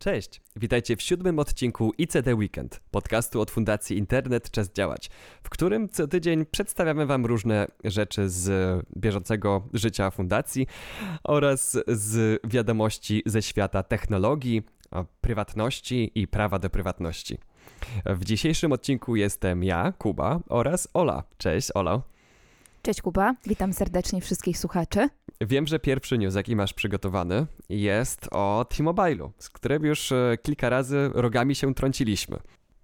Cześć, witajcie w siódmym odcinku ICD Weekend, podcastu od Fundacji Internet Czas Działać, w którym co tydzień przedstawiamy Wam różne rzeczy z bieżącego życia fundacji oraz z wiadomości ze świata technologii, prywatności i prawa do prywatności. W dzisiejszym odcinku jestem ja, Kuba oraz Ola. Cześć, Ola. Cześć Kuba, witam serdecznie wszystkich słuchaczy. Wiem, że pierwszy news, jaki masz przygotowany, jest o T-Mobile'u, z którym już e, kilka razy rogami się trąciliśmy.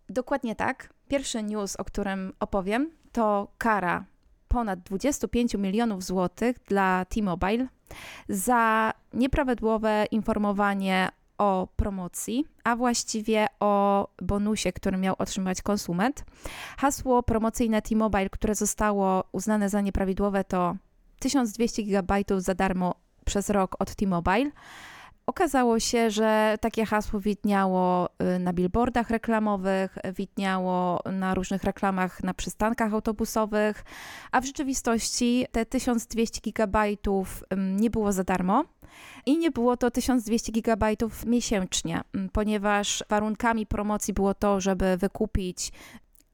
Dokładnie tak. Pierwszy news, o którym opowiem, to kara ponad 25 milionów złotych dla T-Mobile za nieprawidłowe informowanie o promocji, a właściwie o bonusie, który miał otrzymać konsument. Hasło promocyjne T-Mobile, które zostało uznane za nieprawidłowe, to 1200 GB za darmo przez rok od T-Mobile. Okazało się, że takie hasło widniało y, na billboardach reklamowych, widniało na różnych reklamach na przystankach autobusowych, a w rzeczywistości te 1200 GB nie było za darmo i nie było to 1200 GB miesięcznie, ponieważ warunkami promocji było to, żeby wykupić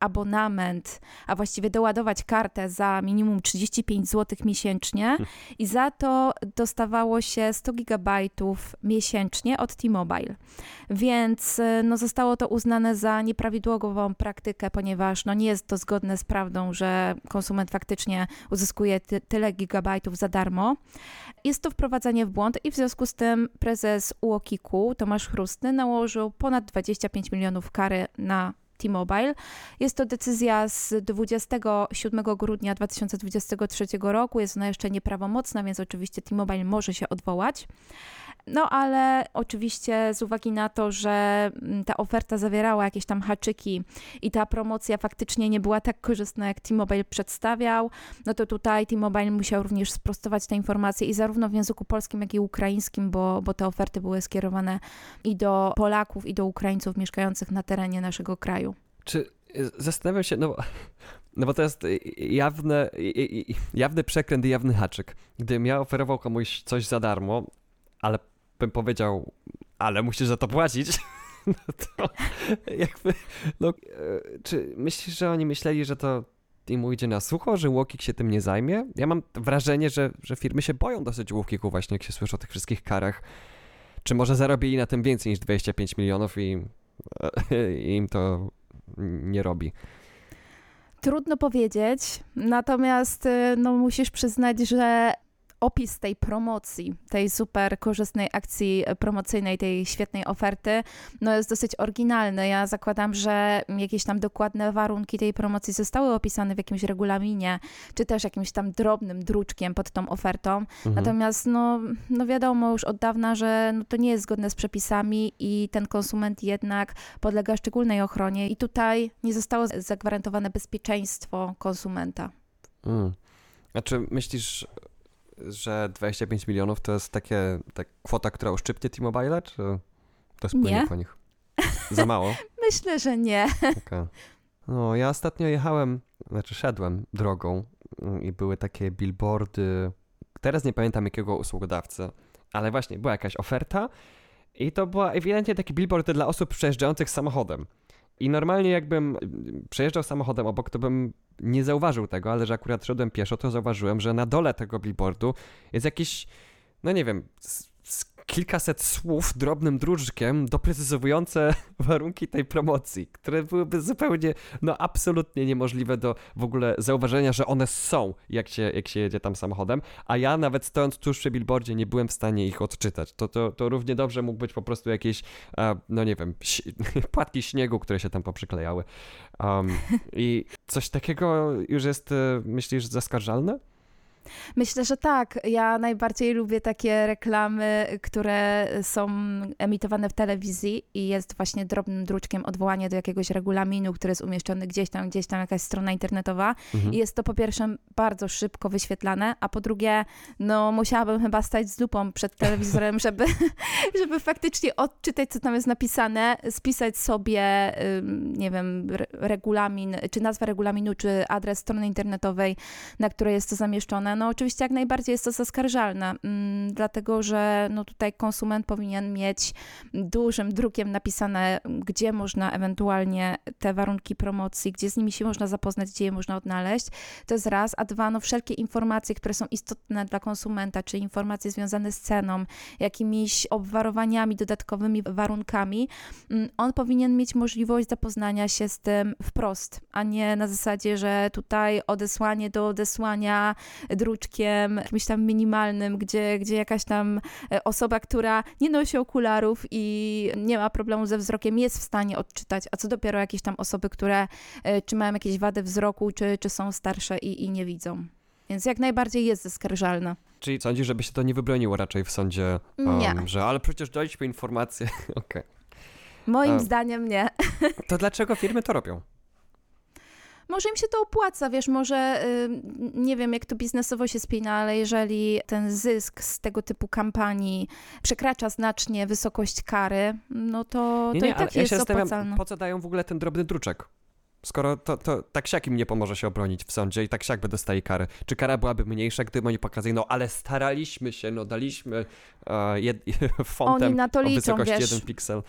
abonament, a właściwie doładować kartę za minimum 35 zł miesięcznie i za to dostawało się 100 gigabajtów miesięcznie od T-Mobile. Więc y, no, zostało to uznane za nieprawidłową praktykę, ponieważ no, nie jest to zgodne z prawdą, że konsument faktycznie uzyskuje ty tyle gigabajtów za darmo. Jest to wprowadzenie w błąd i w związku z tym prezes UOKiK-u Tomasz Chrustny nałożył ponad 25 milionów kary na T-Mobile. Jest to decyzja z 27 grudnia 2023 roku. Jest ona jeszcze nieprawomocna, więc oczywiście T-Mobile może się odwołać. No ale oczywiście z uwagi na to, że mm, ta oferta zawierała jakieś tam haczyki i ta promocja faktycznie nie była tak korzystna, jak T-Mobile przedstawiał, no to tutaj T-Mobile musiał również sprostować te informacje i zarówno w języku polskim, jak i ukraińskim, bo, bo te oferty były skierowane i do Polaków, i do Ukraińców mieszkających na terenie naszego kraju. Czy zastanawiam się, no, no bo to jest jawne, jawny przekręt i jawny haczyk. Gdybym ja oferował komuś coś za darmo, ale bym powiedział, ale musisz za to płacić, no to jakby, no, e, czy myślisz, że oni myśleli, że to im ujdzie na sucho, że Łokik się tym nie zajmie? Ja mam wrażenie, że, że firmy się boją dosyć Łokiku właśnie, jak się słyszy o tych wszystkich karach. Czy może zarobili na tym więcej niż 25 milionów i, i im to nie robi? Trudno powiedzieć, natomiast e, no, musisz przyznać, że opis tej promocji, tej super korzystnej akcji promocyjnej, tej świetnej oferty, no jest dosyć oryginalny. Ja zakładam, że jakieś tam dokładne warunki tej promocji zostały opisane w jakimś regulaminie, czy też jakimś tam drobnym druczkiem pod tą ofertą. Mhm. Natomiast no, no wiadomo już od dawna, że no to nie jest zgodne z przepisami i ten konsument jednak podlega szczególnej ochronie i tutaj nie zostało zagwarantowane bezpieczeństwo konsumenta. Mm. A czy myślisz, że 25 milionów to jest takie, ta kwota, która uszczypnie T-Mobile, czy to spłynie po nich? Za mało? Myślę, że nie. Okay. No, ja ostatnio jechałem, znaczy szedłem drogą mm, i były takie billboardy, teraz nie pamiętam jakiego usługodawcy, ale właśnie była jakaś oferta i to była ewidentnie taki billboard dla osób przejeżdżających samochodem. I normalnie jakbym przejeżdżał samochodem obok, to bym nie zauważył tego, ale że akurat szedłem pieszo, to zauważyłem, że na dole tego billboardu jest jakiś, no nie wiem, kilkaset słów drobnym druczkiem doprecyzowujące warunki tej promocji, które byłyby zupełnie, no absolutnie niemożliwe do w ogóle zauważenia, że one są, jak się, jak się jedzie tam samochodem, a ja nawet stojąc tuż przy billboardzie nie byłem w stanie ich odczytać. To, to, to równie dobrze mógł być po prostu jakieś, no nie wiem, płatki śniegu, które się tam poprzyklejały. Um, I coś takiego już jest, e, myślisz, zaskarżalne? Myślę, że tak. Ja najbardziej lubię takie reklamy, które są emitowane w telewizji i jest właśnie drobnym druczkiem odwołanie do jakiegoś regulaminu, który jest umieszczony gdzieś tam, gdzieś tam jakaś strona internetowa. Mhm. I jest to po pierwsze bardzo szybko wyświetlane, a po drugie, no musiałabym chyba stać z lupą przed telewizorem, żeby, żeby faktycznie odczytać, co tam jest napisane, spisać sobie, nie wiem, regulamin, czy nazwę regulaminu, czy adres strony internetowej, na której jest to zamieszczone No oczywiście jak najbardziej jest to zaskarżalne, mm, dlatego że no tutaj konsument powinien mieć dużym drukiem napisane, gdzie można ewentualnie te warunki promocji, gdzie z nimi się można zapoznać, gdzie je można odnaleźć. To jest raz, a dwa, no wszelkie informacje, które są istotne dla konsumenta, czy informacje związane z ceną, jakimiś obwarowaniami, dodatkowymi warunkami, mm, on powinien mieć możliwość zapoznania się z tym wprost, a nie na zasadzie, że tutaj odesłanie do odesłania druczkiem jakimś tam minimalnym, gdzie, gdzie jakaś tam e, osoba, która nie nosi okularów i nie ma problemu ze wzrokiem, jest w stanie odczytać, a co dopiero jakieś tam osoby, które e, czy mają jakieś wady wzroku, czy, czy są starsze i, i nie widzą. Więc jak najbardziej jest zaskarżalna. Czyli sądzisz, żeby się to nie wybroniło raczej w sądzie, Nie. um, że ale przecież daliśmy informację. Okej. Moim A. zdaniem nie. To dlaczego firmy to robią? Może im się to opłaca, wiesz, może nie wiem, jak to biznesowo się spina, ale jeżeli ten zysk z tego typu kampanii przekracza znacznie wysokość kary, no to, Nie, to nie, i tak ja jest się zastanawiam, opłacalne. po co dają w ogóle ten drobny druczek? Skoro to, to tak siak im nie pomoże się obronić w sądzie i tak siak by dostali karę. Czy kara byłaby mniejsza, gdyby oni pokazali, no ale staraliśmy się, no daliśmy e, jed, fontem Oni na to o liczą, wysokości wiesz. 1 piksel.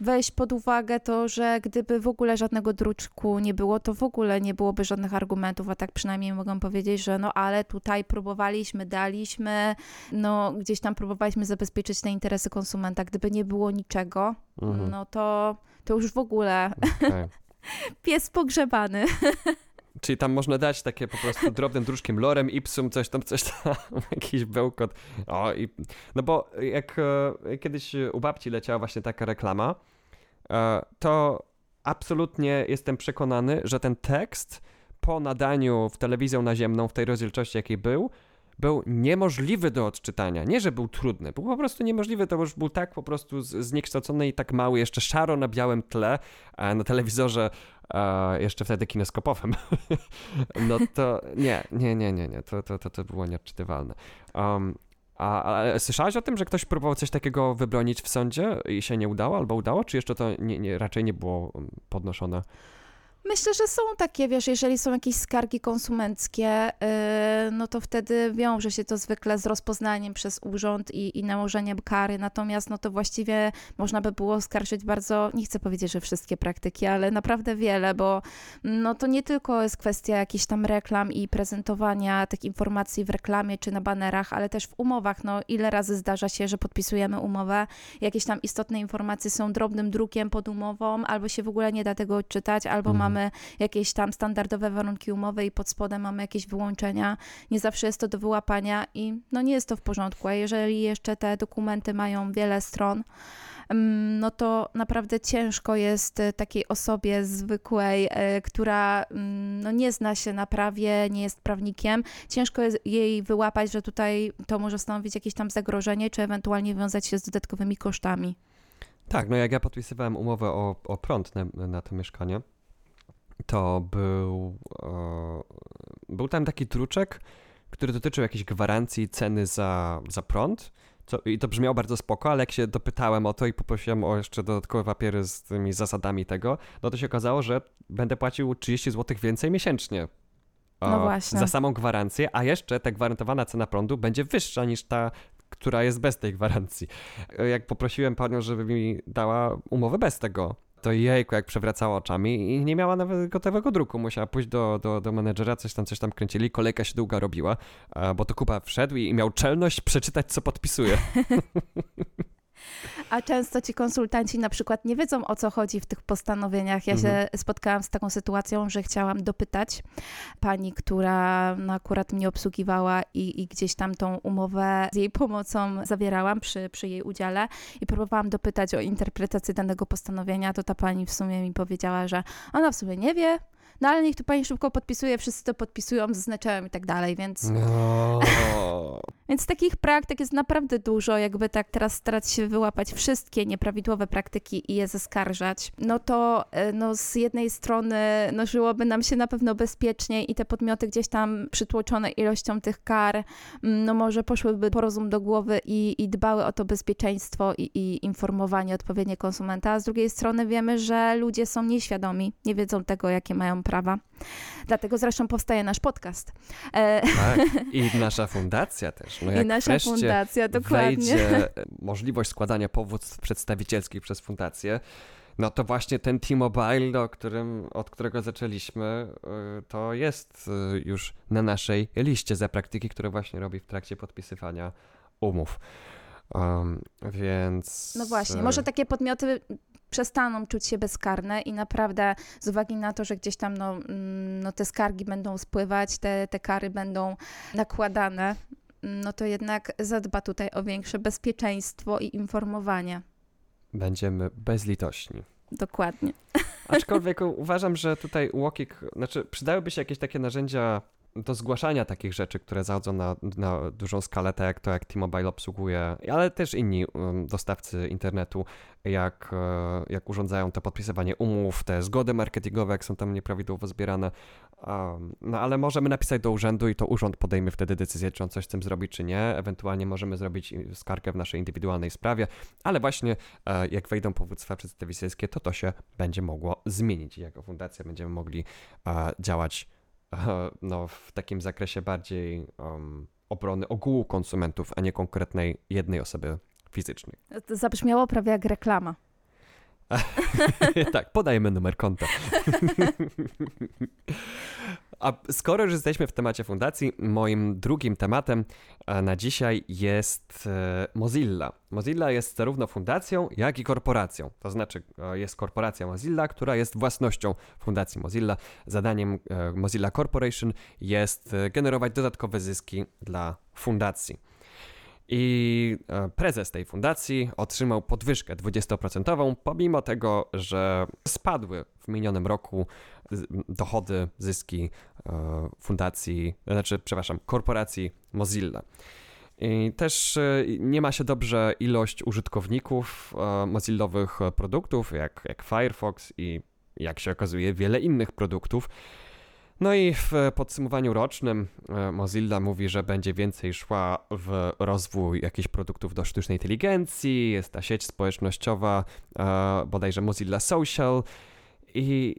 Weź pod uwagę to, że gdyby w ogóle żadnego druczku nie było, to w ogóle nie byłoby żadnych argumentów, a tak przynajmniej mogą powiedzieć, że no ale tutaj próbowaliśmy, daliśmy, no gdzieś tam próbowaliśmy zabezpieczyć te interesy konsumenta. Gdyby nie było niczego, Mhm. no to, to już w ogóle Okej. pies pogrzebany. Czyli tam można dać takie po prostu drobnym druczkiem lorem, ipsum, coś tam, coś tam, jakiś bełkot. O, i, no bo jak e, kiedyś u babci leciała właśnie taka reklama, e, to absolutnie jestem przekonany, że ten tekst po nadaniu w telewizją naziemną, w tej rozdzielczości jakiej był, był niemożliwy do odczytania. Nie, że był trudny, był po prostu niemożliwy, to już był tak po prostu zniekształcony i tak mały, jeszcze szaro na białym tle, a na telewizorze e, jeszcze wtedy kineskopowym. no to nie, nie, nie, nie, nie, to, to, to, to było nieodczytywalne. Um, a, ale słyszałaś o tym, że ktoś próbował coś takiego wybronić w sądzie i się nie udało, albo udało, czy jeszcze to nie, nie, raczej nie było um, podnoszone? Myślę, że są takie, wiesz, jeżeli są jakieś skargi konsumenckie, yy, no to wtedy wiąże się to zwykle z rozpoznaniem przez urząd i, i nałożeniem kary, natomiast no to właściwie można by było skarżyć bardzo, nie chcę powiedzieć, że wszystkie praktyki, ale naprawdę wiele, bo no to nie tylko jest kwestia jakichś tam reklam i prezentowania tych informacji w reklamie czy na banerach, ale też w umowach, no ile razy zdarza się, że podpisujemy umowę, jakieś tam istotne informacje są drobnym drukiem pod umową, albo się w ogóle nie da tego odczytać, albo Mhm. Mamy jakieś tam standardowe warunki umowy i pod spodem mamy jakieś wyłączenia. Nie zawsze jest to do wyłapania i no nie jest to w porządku. A jeżeli jeszcze te dokumenty mają wiele stron, mm, no to naprawdę ciężko jest e, takiej osobie zwykłej, e, która mm, no nie zna się na prawie, nie jest prawnikiem, ciężko jest jej wyłapać, że tutaj to może stanowić jakieś tam zagrożenie, czy ewentualnie wiązać się z dodatkowymi kosztami. Tak, no jak ja podpisywałem umowę o, o prąd na, na to mieszkanie, to był, e, był tam taki druczek, który dotyczył jakiejś gwarancji ceny za, za prąd. Co, I to brzmiało bardzo spoko, ale jak się dopytałem o to i poprosiłem o jeszcze dodatkowe papiery z tymi zasadami tego, no to się okazało, że będę płacił 30 zł więcej miesięcznie. e, No właśnie. Za samą gwarancję, a jeszcze ta gwarantowana cena prądu będzie wyższa niż ta, która jest bez tej gwarancji. E, Jak poprosiłem panią, żeby mi dała umowę bez tego, to jejku, jak przewracała oczami i nie miała nawet gotowego druku. Musiała pójść do, do, do menedżera, coś tam, coś tam kręcili, kolejka się długa robiła, bo to Kuba wszedł i miał czelność przeczytać, co podpisuje. A często ci konsultanci na przykład nie wiedzą o co chodzi w tych postanowieniach. Ja Mhm. się spotkałam z taką sytuacją, że chciałam dopytać pani, która no, akurat mnie obsługiwała i, i gdzieś tam tą umowę z jej pomocą zawierałam przy, przy jej udziale i próbowałam dopytać o interpretację danego postanowienia, to ta pani w sumie mi powiedziała, że ona w sumie nie wie, no ale niech tu pani szybko podpisuje, wszyscy to podpisują, zaznaczałem i tak dalej, więc... No. Więc takich praktyk jest naprawdę dużo, jakby tak teraz starać się wyłapać wszystkie nieprawidłowe praktyki i je zaskarżać, no to e, no z jednej strony no żyłoby nam się na pewno bezpieczniej i te podmioty gdzieś tam przytłoczone ilością tych kar, mm, no może poszłyby po rozum do głowy i, i dbały o to bezpieczeństwo i, i informowanie odpowiednie konsumenta, a z drugiej strony wiemy, że ludzie są nieświadomi, nie wiedzą tego, jakie mają prawa. Dlatego zresztą powstaje nasz podcast. E... Tak, i nasza fundacja też. No I nasza fundacja, dokładnie. wejdzie możliwość składania powództw przedstawicielskich przez fundację, no to właśnie ten T-Mobile, o którym, od którego zaczęliśmy, y, to jest już na naszej liście za praktyki, które właśnie robi w trakcie podpisywania umów. Um, więc. No właśnie, może takie podmioty przestaną czuć się bezkarne i naprawdę z uwagi na to, że gdzieś tam no, mm, no te skargi będą spływać, te, te kary będą nakładane, no to jednak zadba tutaj o większe bezpieczeństwo i informowanie. Będziemy bezlitośni. Dokładnie. Aczkolwiek uważam, że tutaj Łokik, znaczy przydałyby się jakieś takie narzędzia do zgłaszania takich rzeczy, które zachodzą na, na dużą skalę, tak jak to, jak T-Mobile obsługuje, ale też inni um, dostawcy internetu, jak, e, jak urządzają to podpisywanie umów, te zgody marketingowe, jak są tam nieprawidłowo zbierane. No ale możemy napisać do urzędu i to urząd podejmie wtedy decyzję, czy on coś z tym zrobi, czy nie. Ewentualnie możemy zrobić skargę w naszej indywidualnej sprawie, ale właśnie e, jak wejdą powództwa przedstawicielskie, to to się będzie mogło zmienić i jako fundacja będziemy mogli e, działać no, w takim zakresie bardziej um, obrony ogółu konsumentów, a nie konkretnej jednej osoby fizycznej. To zabrzmiało prawie jak reklama. tak, podajemy numer konta. A skoro już jesteśmy w temacie fundacji, moim drugim tematem e, na dzisiaj jest e, Mozilla. Mozilla jest zarówno fundacją, jak i korporacją. To znaczy e, jest korporacja Mozilla, która jest własnością Fundacji Mozilla. Zadaniem Mozilla Corporation jest generować dodatkowe zyski dla fundacji. I prezes tej fundacji otrzymał podwyżkę 20%, pomimo tego, że spadły w minionym roku dochody, zyski e, fundacji, znaczy, przepraszam, korporacji Mozilla. I też e, nie ma się dobrze ilość użytkowników e, Mozillowych produktów, jak, jak Firefox i jak się okazuje, wiele innych produktów. No i w podsumowaniu rocznym Mozilla mówi, że będzie więcej szła w rozwój jakichś produktów do sztucznej inteligencji, jest ta sieć społecznościowa, bodajże Mozilla Social, i,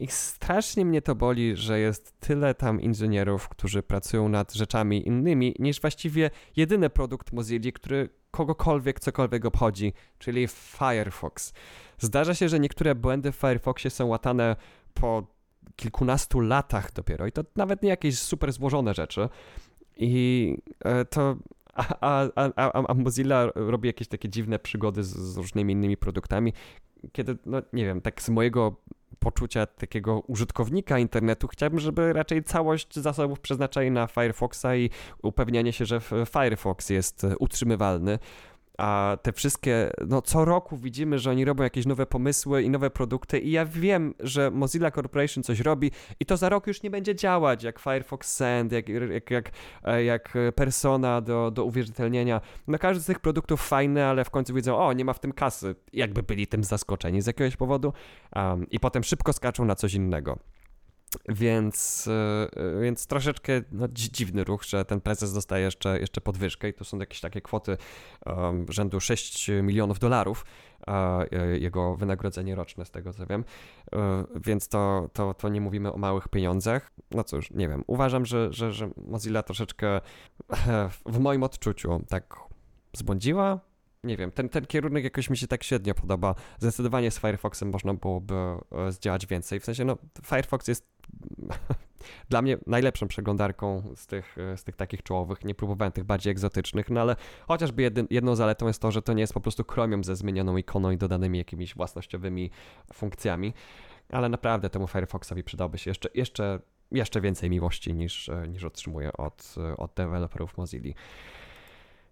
I strasznie mnie to boli, że jest tyle tam inżynierów, którzy pracują nad rzeczami innymi, niż właściwie jedyny produkt Mozilla, który kogokolwiek cokolwiek obchodzi, czyli Firefox. Zdarza się, że niektóre błędy w Firefoxie są łatane po kilkunastu latach dopiero i to nawet nie jakieś super złożone rzeczy. I e, to a, a, a, a, Mozilla robi jakieś takie dziwne przygody z, z, różnymi innymi produktami, kiedy, no nie wiem, tak z mojego poczucia takiego użytkownika internetu chciałbym, żeby raczej całość zasobów przeznaczali na Firefoxa i upewnianie się, że Firefox jest utrzymywalny a te wszystkie, no co roku widzimy, że oni robią jakieś nowe pomysły i nowe produkty i ja wiem, że Mozilla Corporation coś robi i to za rok już nie będzie działać, jak Firefox Send, jak, jak, jak, e, jak Persona do, do uwierzytelnienia. No każdy z tych produktów fajny, ale w końcu widzą, o, nie ma w tym kasy. Jakby byli tym zaskoczeni z jakiegoś powodu um, i potem szybko skaczą na coś innego. Więc, e, więc troszeczkę no, dziwny ruch, że ten prezes dostaje jeszcze, jeszcze podwyżkę i to są jakieś takie kwoty um, rzędu 6 milionów dolarów, e, jego wynagrodzenie roczne z tego co wiem, e, więc to, to, to nie mówimy o małych pieniądzach. No cóż, nie wiem, uważam, że, że, że Mozilla troszeczkę w moim odczuciu tak zbłądziła, nie wiem, ten, ten kierunek jakoś mi się tak średnio podoba. Zdecydowanie z Firefoxem można byłoby zdziałać więcej. W sensie, no, Firefox jest dla mnie najlepszą przeglądarką z tych, z tych takich czołowych. Nie próbowałem tych bardziej egzotycznych, no ale chociażby jedyn, jedną zaletą jest to, że to nie jest po prostu Chromium ze zmienioną ikoną i dodanymi jakimiś własnościowymi funkcjami. Ale naprawdę temu Firefoxowi przydałby się jeszcze, jeszcze, jeszcze więcej miłości niż, niż otrzymuję od, od deweloperów Mozilla.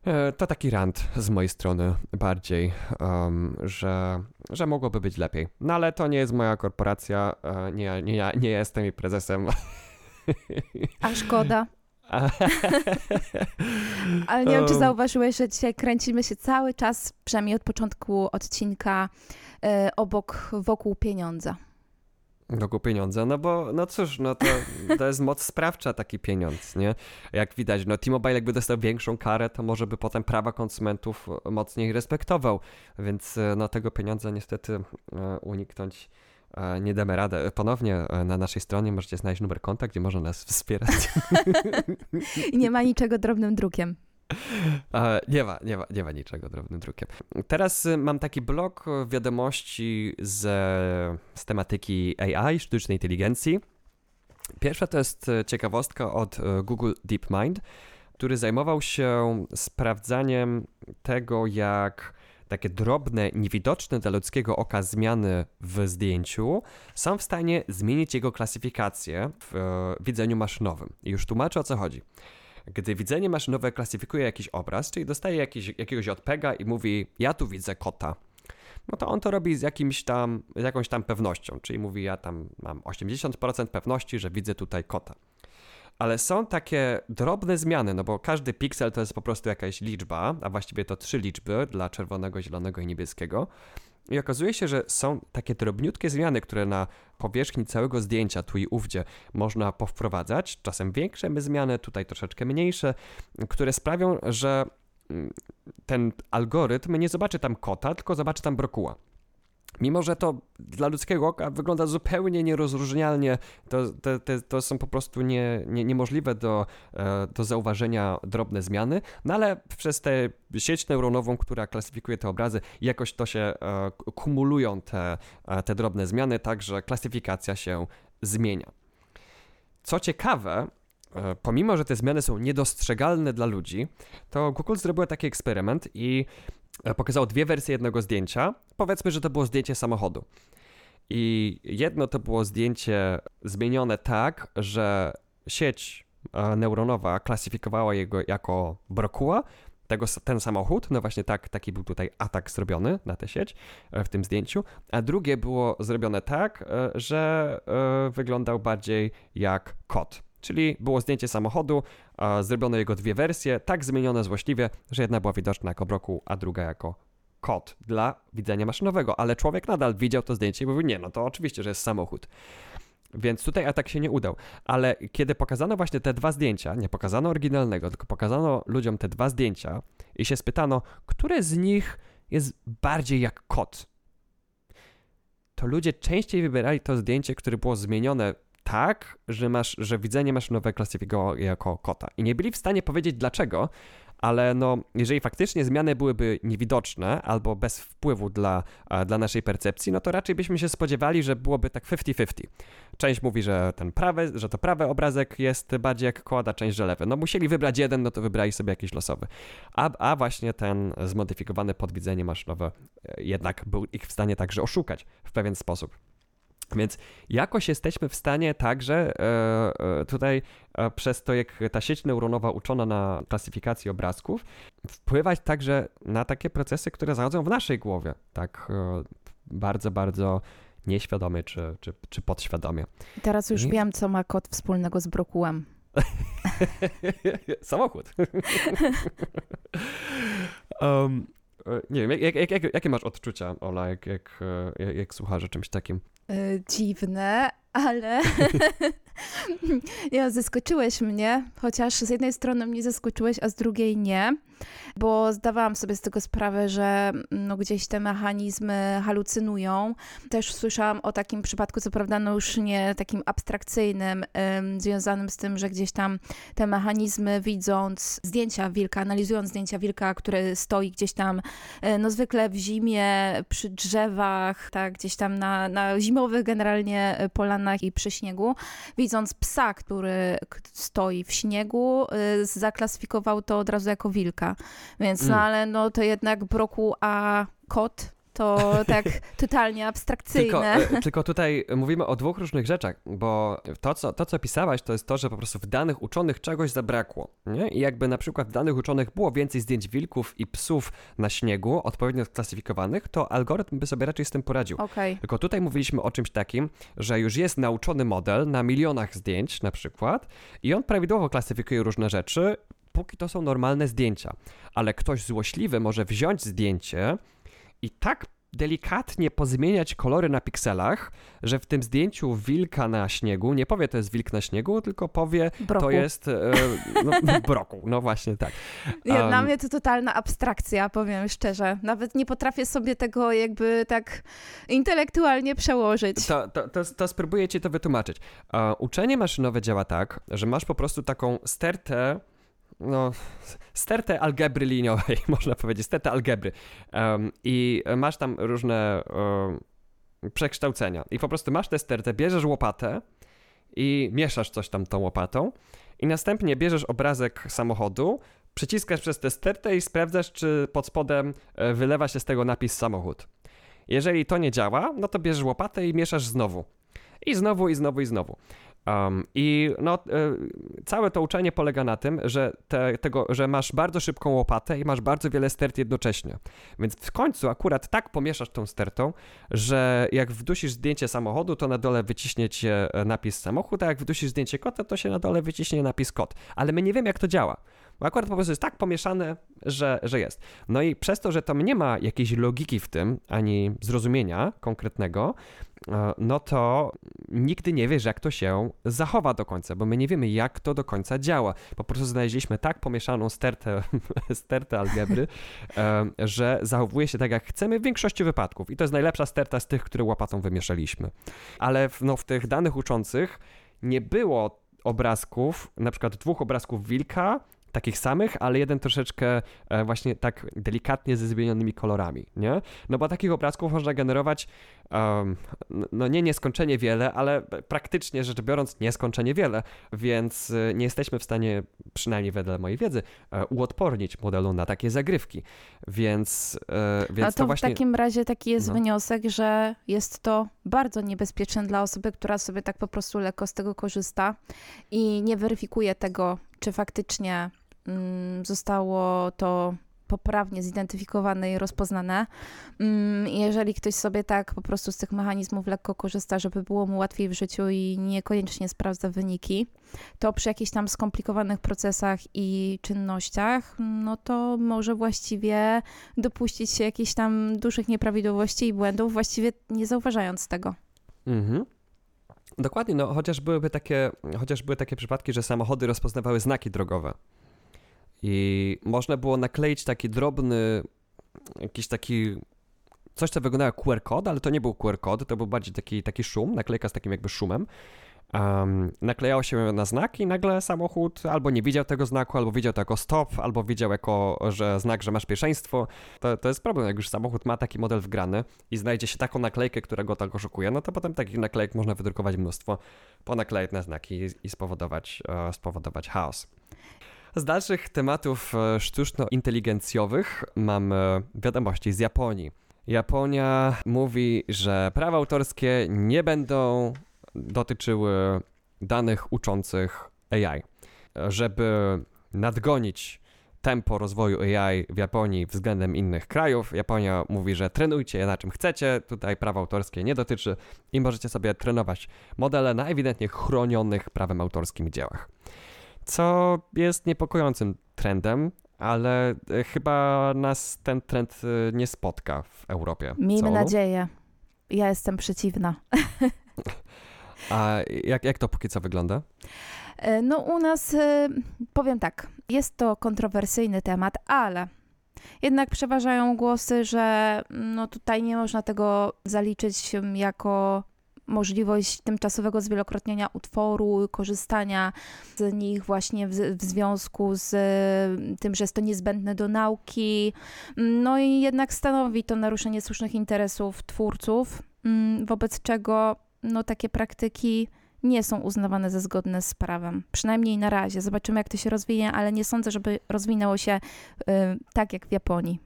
E, to taki rant z mojej strony bardziej, um, że, że mogłoby być lepiej. No ale to nie jest moja korporacja, e, nie, nie, nie jestem jej prezesem. A szkoda. Ale nie wiem, czy zauważyłeś, że dzisiaj kręcimy się cały czas, przynajmniej od początku odcinka, e, obok, wokół pieniądza wokół pieniądza, no bo no cóż, no to, to jest moc sprawcza taki pieniądz, nie? Jak widać, no T-Mobile jakby dostał większą karę, to może by potem prawa konsumentów mocniej respektował, więc e, no tego pieniądza niestety e, uniknąć e, nie damy radę. Ponownie na naszej stronie możecie znaleźć numer konta, gdzie można nas wspierać. Nie ma niczego drobnym drukiem. Nie ma, nie ma, nie ma niczego drobnym drukiem. Teraz y, mam taki blok wiadomości z, z tematyki AI, sztucznej inteligencji. Pierwsza to jest ciekawostka od Google DeepMind, który zajmował się sprawdzaniem tego, jak takie drobne, niewidoczne dla ludzkiego oka zmiany w zdjęciu są w stanie zmienić jego klasyfikację w widzeniu maszynowym. I już tłumaczę o co chodzi. Gdy widzenie maszynowe klasyfikuje jakiś obraz, czyli dostaje jakiś, jakiegoś odpega i mówi, ja tu widzę kota, no to on to robi z jakimś tam, z jakąś tam pewnością, czyli mówi, ja tam mam 80% pewności, że widzę tutaj kota ale są takie drobne zmiany, no bo każdy piksel to jest po prostu jakaś liczba, a właściwie to trzy liczby dla czerwonego, zielonego i niebieskiego. I okazuje się, że są takie drobniutkie zmiany, które na powierzchni całego zdjęcia tu i ówdzie można powprowadzać. Czasem większe zmiany, tutaj troszeczkę mniejsze, które sprawią, że mm, ten algorytm nie zobaczy tam kota, tylko zobaczy tam brokuła. Mimo, że to dla ludzkiego oka wygląda zupełnie nierozróżnialnie, to, to, to, są po prostu nie, nie, niemożliwe do, e, do zauważenia drobne zmiany, no ale przez tę sieć neuronową, która klasyfikuje te obrazy, jakoś to się e, kumulują te, e, te drobne zmiany, tak że klasyfikacja się zmienia. Co ciekawe, pomimo, że te zmiany są niedostrzegalne dla ludzi, to Google zrobiło taki eksperyment i pokazało dwie wersje jednego zdjęcia. Powiedzmy, że to było zdjęcie samochodu. I jedno to było zdjęcie zmienione tak, że sieć e, neuronowa klasyfikowała jego jako brokuła, tego, ten samochód, no właśnie tak, taki był tutaj atak zrobiony na tę sieć e, w tym zdjęciu, a drugie było zrobione tak, że wyglądał bardziej jak kot. Czyli było zdjęcie samochodu, zrobiono jego dwie wersje, tak zmienione złośliwie, że jedna była widoczna jako brokuł, a druga jako kod dla widzenia maszynowego, ale człowiek nadal widział to zdjęcie i mówił, nie, no to oczywiście, że jest samochód. Więc tutaj atak się nie udał. Ale kiedy pokazano właśnie te dwa zdjęcia, nie pokazano oryginalnego, tylko pokazano ludziom te dwa zdjęcia i się spytano, które z nich jest bardziej jak kot, to ludzie częściej wybierali to zdjęcie, które było zmienione tak, że, masz, że widzenie maszynowe klasyfikowało jako kota. I nie byli w stanie powiedzieć dlaczego, ale no, jeżeli faktycznie zmiany byłyby niewidoczne albo bez wpływu dla, dla naszej percepcji, no to raczej byśmy się spodziewali, że byłoby tak 50-50. Część mówi, że ten prawy, że to prawy obrazek jest bardziej jak kłada, część, że lewy. No musieli wybrać jeden, no to wybrali sobie jakiś losowy. A, a właśnie ten zmodyfikowany podwidzenie maszynowe e, jednak był ich w stanie także oszukać w pewien sposób. Więc jakoś jesteśmy w stanie także e, e, tutaj e, przez to, jak ta sieć neuronowa uczona na klasyfikacji obrazków, wpływać także na takie procesy, które zachodzą w naszej głowie, tak bardzo, bardzo nieświadomie czy, czy, czy podświadomie. Teraz już I... wiem, co ma kot wspólnego z brokułem. Samochód. um, nie wiem, jak, jak, jak, jakie masz odczucia, Ola, jak, jak, jak, jak słuchasz o czymś takim? Y, dziwne, ale ja zaskoczyłeś mnie, chociaż z jednej strony mnie zaskoczyłeś, a z drugiej nie bo zdawałam sobie z tego sprawę, że no, gdzieś te mechanizmy halucynują. Też słyszałam o takim przypadku, co prawda, no już nie takim abstrakcyjnym, ym, związanym z tym, że gdzieś tam te mechanizmy, widząc zdjęcia wilka, analizując zdjęcia wilka, który stoi gdzieś tam, y, no zwykle w zimie, przy drzewach, tak, gdzieś tam na, na zimowych generalnie polanach i przy śniegu, widząc psa, który stoi w śniegu, y, zaklasyfikował to od razu jako wilka. Więc no mm. ale no to jednak broku a kot to tak totalnie abstrakcyjne. Tylko, e, tylko, tutaj mówimy o dwóch różnych rzeczach, bo to co, to, co pisałaś, to jest to, że po prostu w danych uczonych czegoś zabrakło. Nie? I jakby na przykład w danych uczonych było więcej zdjęć wilków i psów na śniegu, odpowiednio sklasyfikowanych, to algorytm by sobie raczej z tym poradził. Okay. Tylko tutaj mówiliśmy o czymś takim, że już jest nauczony model na milionach zdjęć na przykład i on prawidłowo klasyfikuje różne rzeczy, póki to są normalne zdjęcia. Ale ktoś złośliwy może wziąć zdjęcie i tak delikatnie pozmieniać kolory na pikselach, że w tym zdjęciu wilka na śniegu nie powie to jest wilk na śniegu, tylko powie Broku. to jest e, no, broku. No właśnie tak. Um, Dla mnie to totalna abstrakcja, powiem szczerze. Nawet nie potrafię sobie tego jakby tak intelektualnie przełożyć. To, to, to, to spróbuję ci to wytłumaczyć. E, uczenie maszynowe działa tak, że masz po prostu taką stertę, no, stertę algebry liniowej, można powiedzieć, stertę algebry. Em, I masz tam różne em, przekształcenia. I po prostu masz tę stertę, bierzesz łopatę i mieszasz coś tam tą łopatą i następnie bierzesz obrazek samochodu, przyciskasz przez tę stertę i sprawdzasz, czy pod spodem e, wylewa się z tego napis samochód. Jeżeli to nie działa, no to bierzesz łopatę i mieszasz znowu. I znowu, i znowu, i znowu. Um, I no, y, całe to uczenie polega na tym, że, te, tego, że masz bardzo szybką łopatę i masz bardzo wiele stert jednocześnie. Więc w końcu akurat tak pomieszasz tą stertą, że jak wdusisz zdjęcie samochodu, to na dole wyciśnie cię e, napis samochód, a jak wdusisz zdjęcie kota, to się na dole wyciśnie napis kot. Ale my nie wiemy, jak to działa. Bo akurat po prostu jest tak pomieszane, że, że jest. No i przez to, że tam nie ma jakiejś logiki w tym, ani zrozumienia konkretnego, e, no to nigdy nie wiesz, jak to się zachowa do końca, bo my nie wiemy, jak to do końca działa. Po prostu znaleźliśmy tak pomieszaną stertę, stertę algebry, e, że zachowuje się tak, jak chcemy w większości wypadków. I to jest najlepsza sterta z tych, które łopatą wymieszaliśmy. Ale w, no, w tych danych uczących nie było obrazków, na przykład dwóch obrazków wilka, takich samych, ale jeden troszeczkę e, właśnie tak delikatnie ze zmienionymi kolorami, nie? No bo takich obrazków można generować um, no nie nieskończenie wiele, ale praktycznie rzecz biorąc nieskończenie wiele, więc e, nie jesteśmy w stanie, przynajmniej wedle mojej wiedzy, e, uodpornić modelu na takie zagrywki, więc, więc No to, to w właśnie... takim razie taki jest No. wniosek, że jest to bardzo niebezpieczne dla osoby, która sobie tak po prostu lekko z tego korzysta i nie weryfikuje tego, czy faktycznie zostało to poprawnie zidentyfikowane i rozpoznane. Mm, Jeżeli ktoś sobie tak po prostu z tych mechanizmów lekko korzysta, żeby było mu łatwiej w życiu i niekoniecznie sprawdza wyniki, to przy jakichś tam skomplikowanych procesach i czynnościach, no to może właściwie dopuścić się jakichś tam dużych nieprawidłowości i błędów, właściwie nie zauważając tego. Mhm. Dokładnie, no chociaż byłyby takie, chociaż były takie przypadki, że samochody rozpoznawały znaki drogowe. I można było nakleić taki drobny, jakiś taki, coś co wyglądało jak QR kod, ale to nie był QR kod, to był bardziej taki, taki szum, naklejka z takim jakby szumem. Um, naklejało się na znak i nagle samochód albo nie widział tego znaku, albo widział to jako stop, albo widział jako że znak, że masz pierwszeństwo. To, to jest problem, jak już samochód ma taki model wgrany i znajdzie się taką naklejkę, która go tak oszukuje, no to potem takich naklejek można wydrukować mnóstwo, ponaklejać na znaki i, i spowodować, e, spowodować chaos. Z dalszych tematów e, sztuczno-inteligencjowych mamy wiadomości z Japonii. Japonia mówi, że prawa autorskie nie będą dotyczyły danych uczących AI. Żeby nadgonić tempo rozwoju AI w Japonii względem innych krajów, Japonia mówi, że trenujcie na czym chcecie, tutaj prawa autorskie nie dotyczy i możecie sobie trenować modele na ewidentnie chronionych prawem autorskim dziełach. Co jest niepokojącym trendem, ale e, chyba nas ten trend e, nie spotka w Europie. Miejmy Co, nadzieję. Ja jestem przeciwna. A jak, jak to póki co wygląda? E, No u nas, powiem tak, jest to kontrowersyjny temat, ale jednak przeważają głosy, że no tutaj nie można tego zaliczyć jako możliwość tymczasowego zwielokrotnienia utworu, korzystania z nich właśnie w, w związku z e, tym, że jest to niezbędne do nauki. No i jednak stanowi to naruszenie słusznych interesów twórców, mm, wobec czego no takie praktyki nie są uznawane za zgodne z prawem. Przynajmniej na razie. Zobaczymy, jak to się rozwinie, ale nie sądzę, żeby rozwinęło się y, tak jak w Japonii.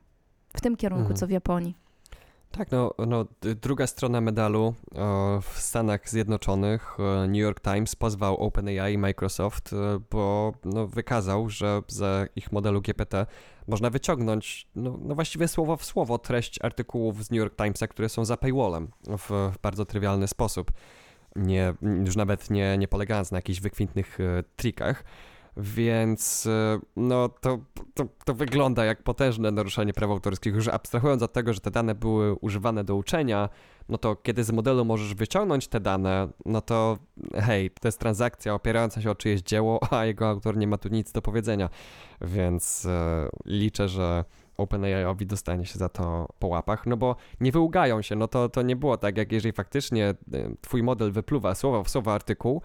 W tym kierunku, Mhm. co w Japonii. Tak, no, no druga strona medalu w Stanach Zjednoczonych e, New York Times pozwał OpenAI i Microsoft, e, bo no, wykazał, że z ich modelu GPT można wyciągnąć no, no właściwie słowo w słowo treść artykułów z New York Timesa, które są za paywallem w, w bardzo trywialny sposób. Nie, już nawet nie, nie polegając na jakichś wykwintnych e, trikach. Więc e, no to, to, to wygląda jak potężne naruszenie praw autorskich. Już abstrahując od tego, że te dane były używane do uczenia, no to kiedy z modelu możesz wyciągnąć te dane, no to hej, to jest transakcja opierająca się o czyjeś dzieło, a jego autor nie ma tu nic do powiedzenia. Więc e, liczę, że OpenAI-owi dostanie się za to po łapach, no bo nie wyługają się, no to, to nie było tak, jak jeżeli faktycznie e, twój model wypluwa słowo w słowo artykuł,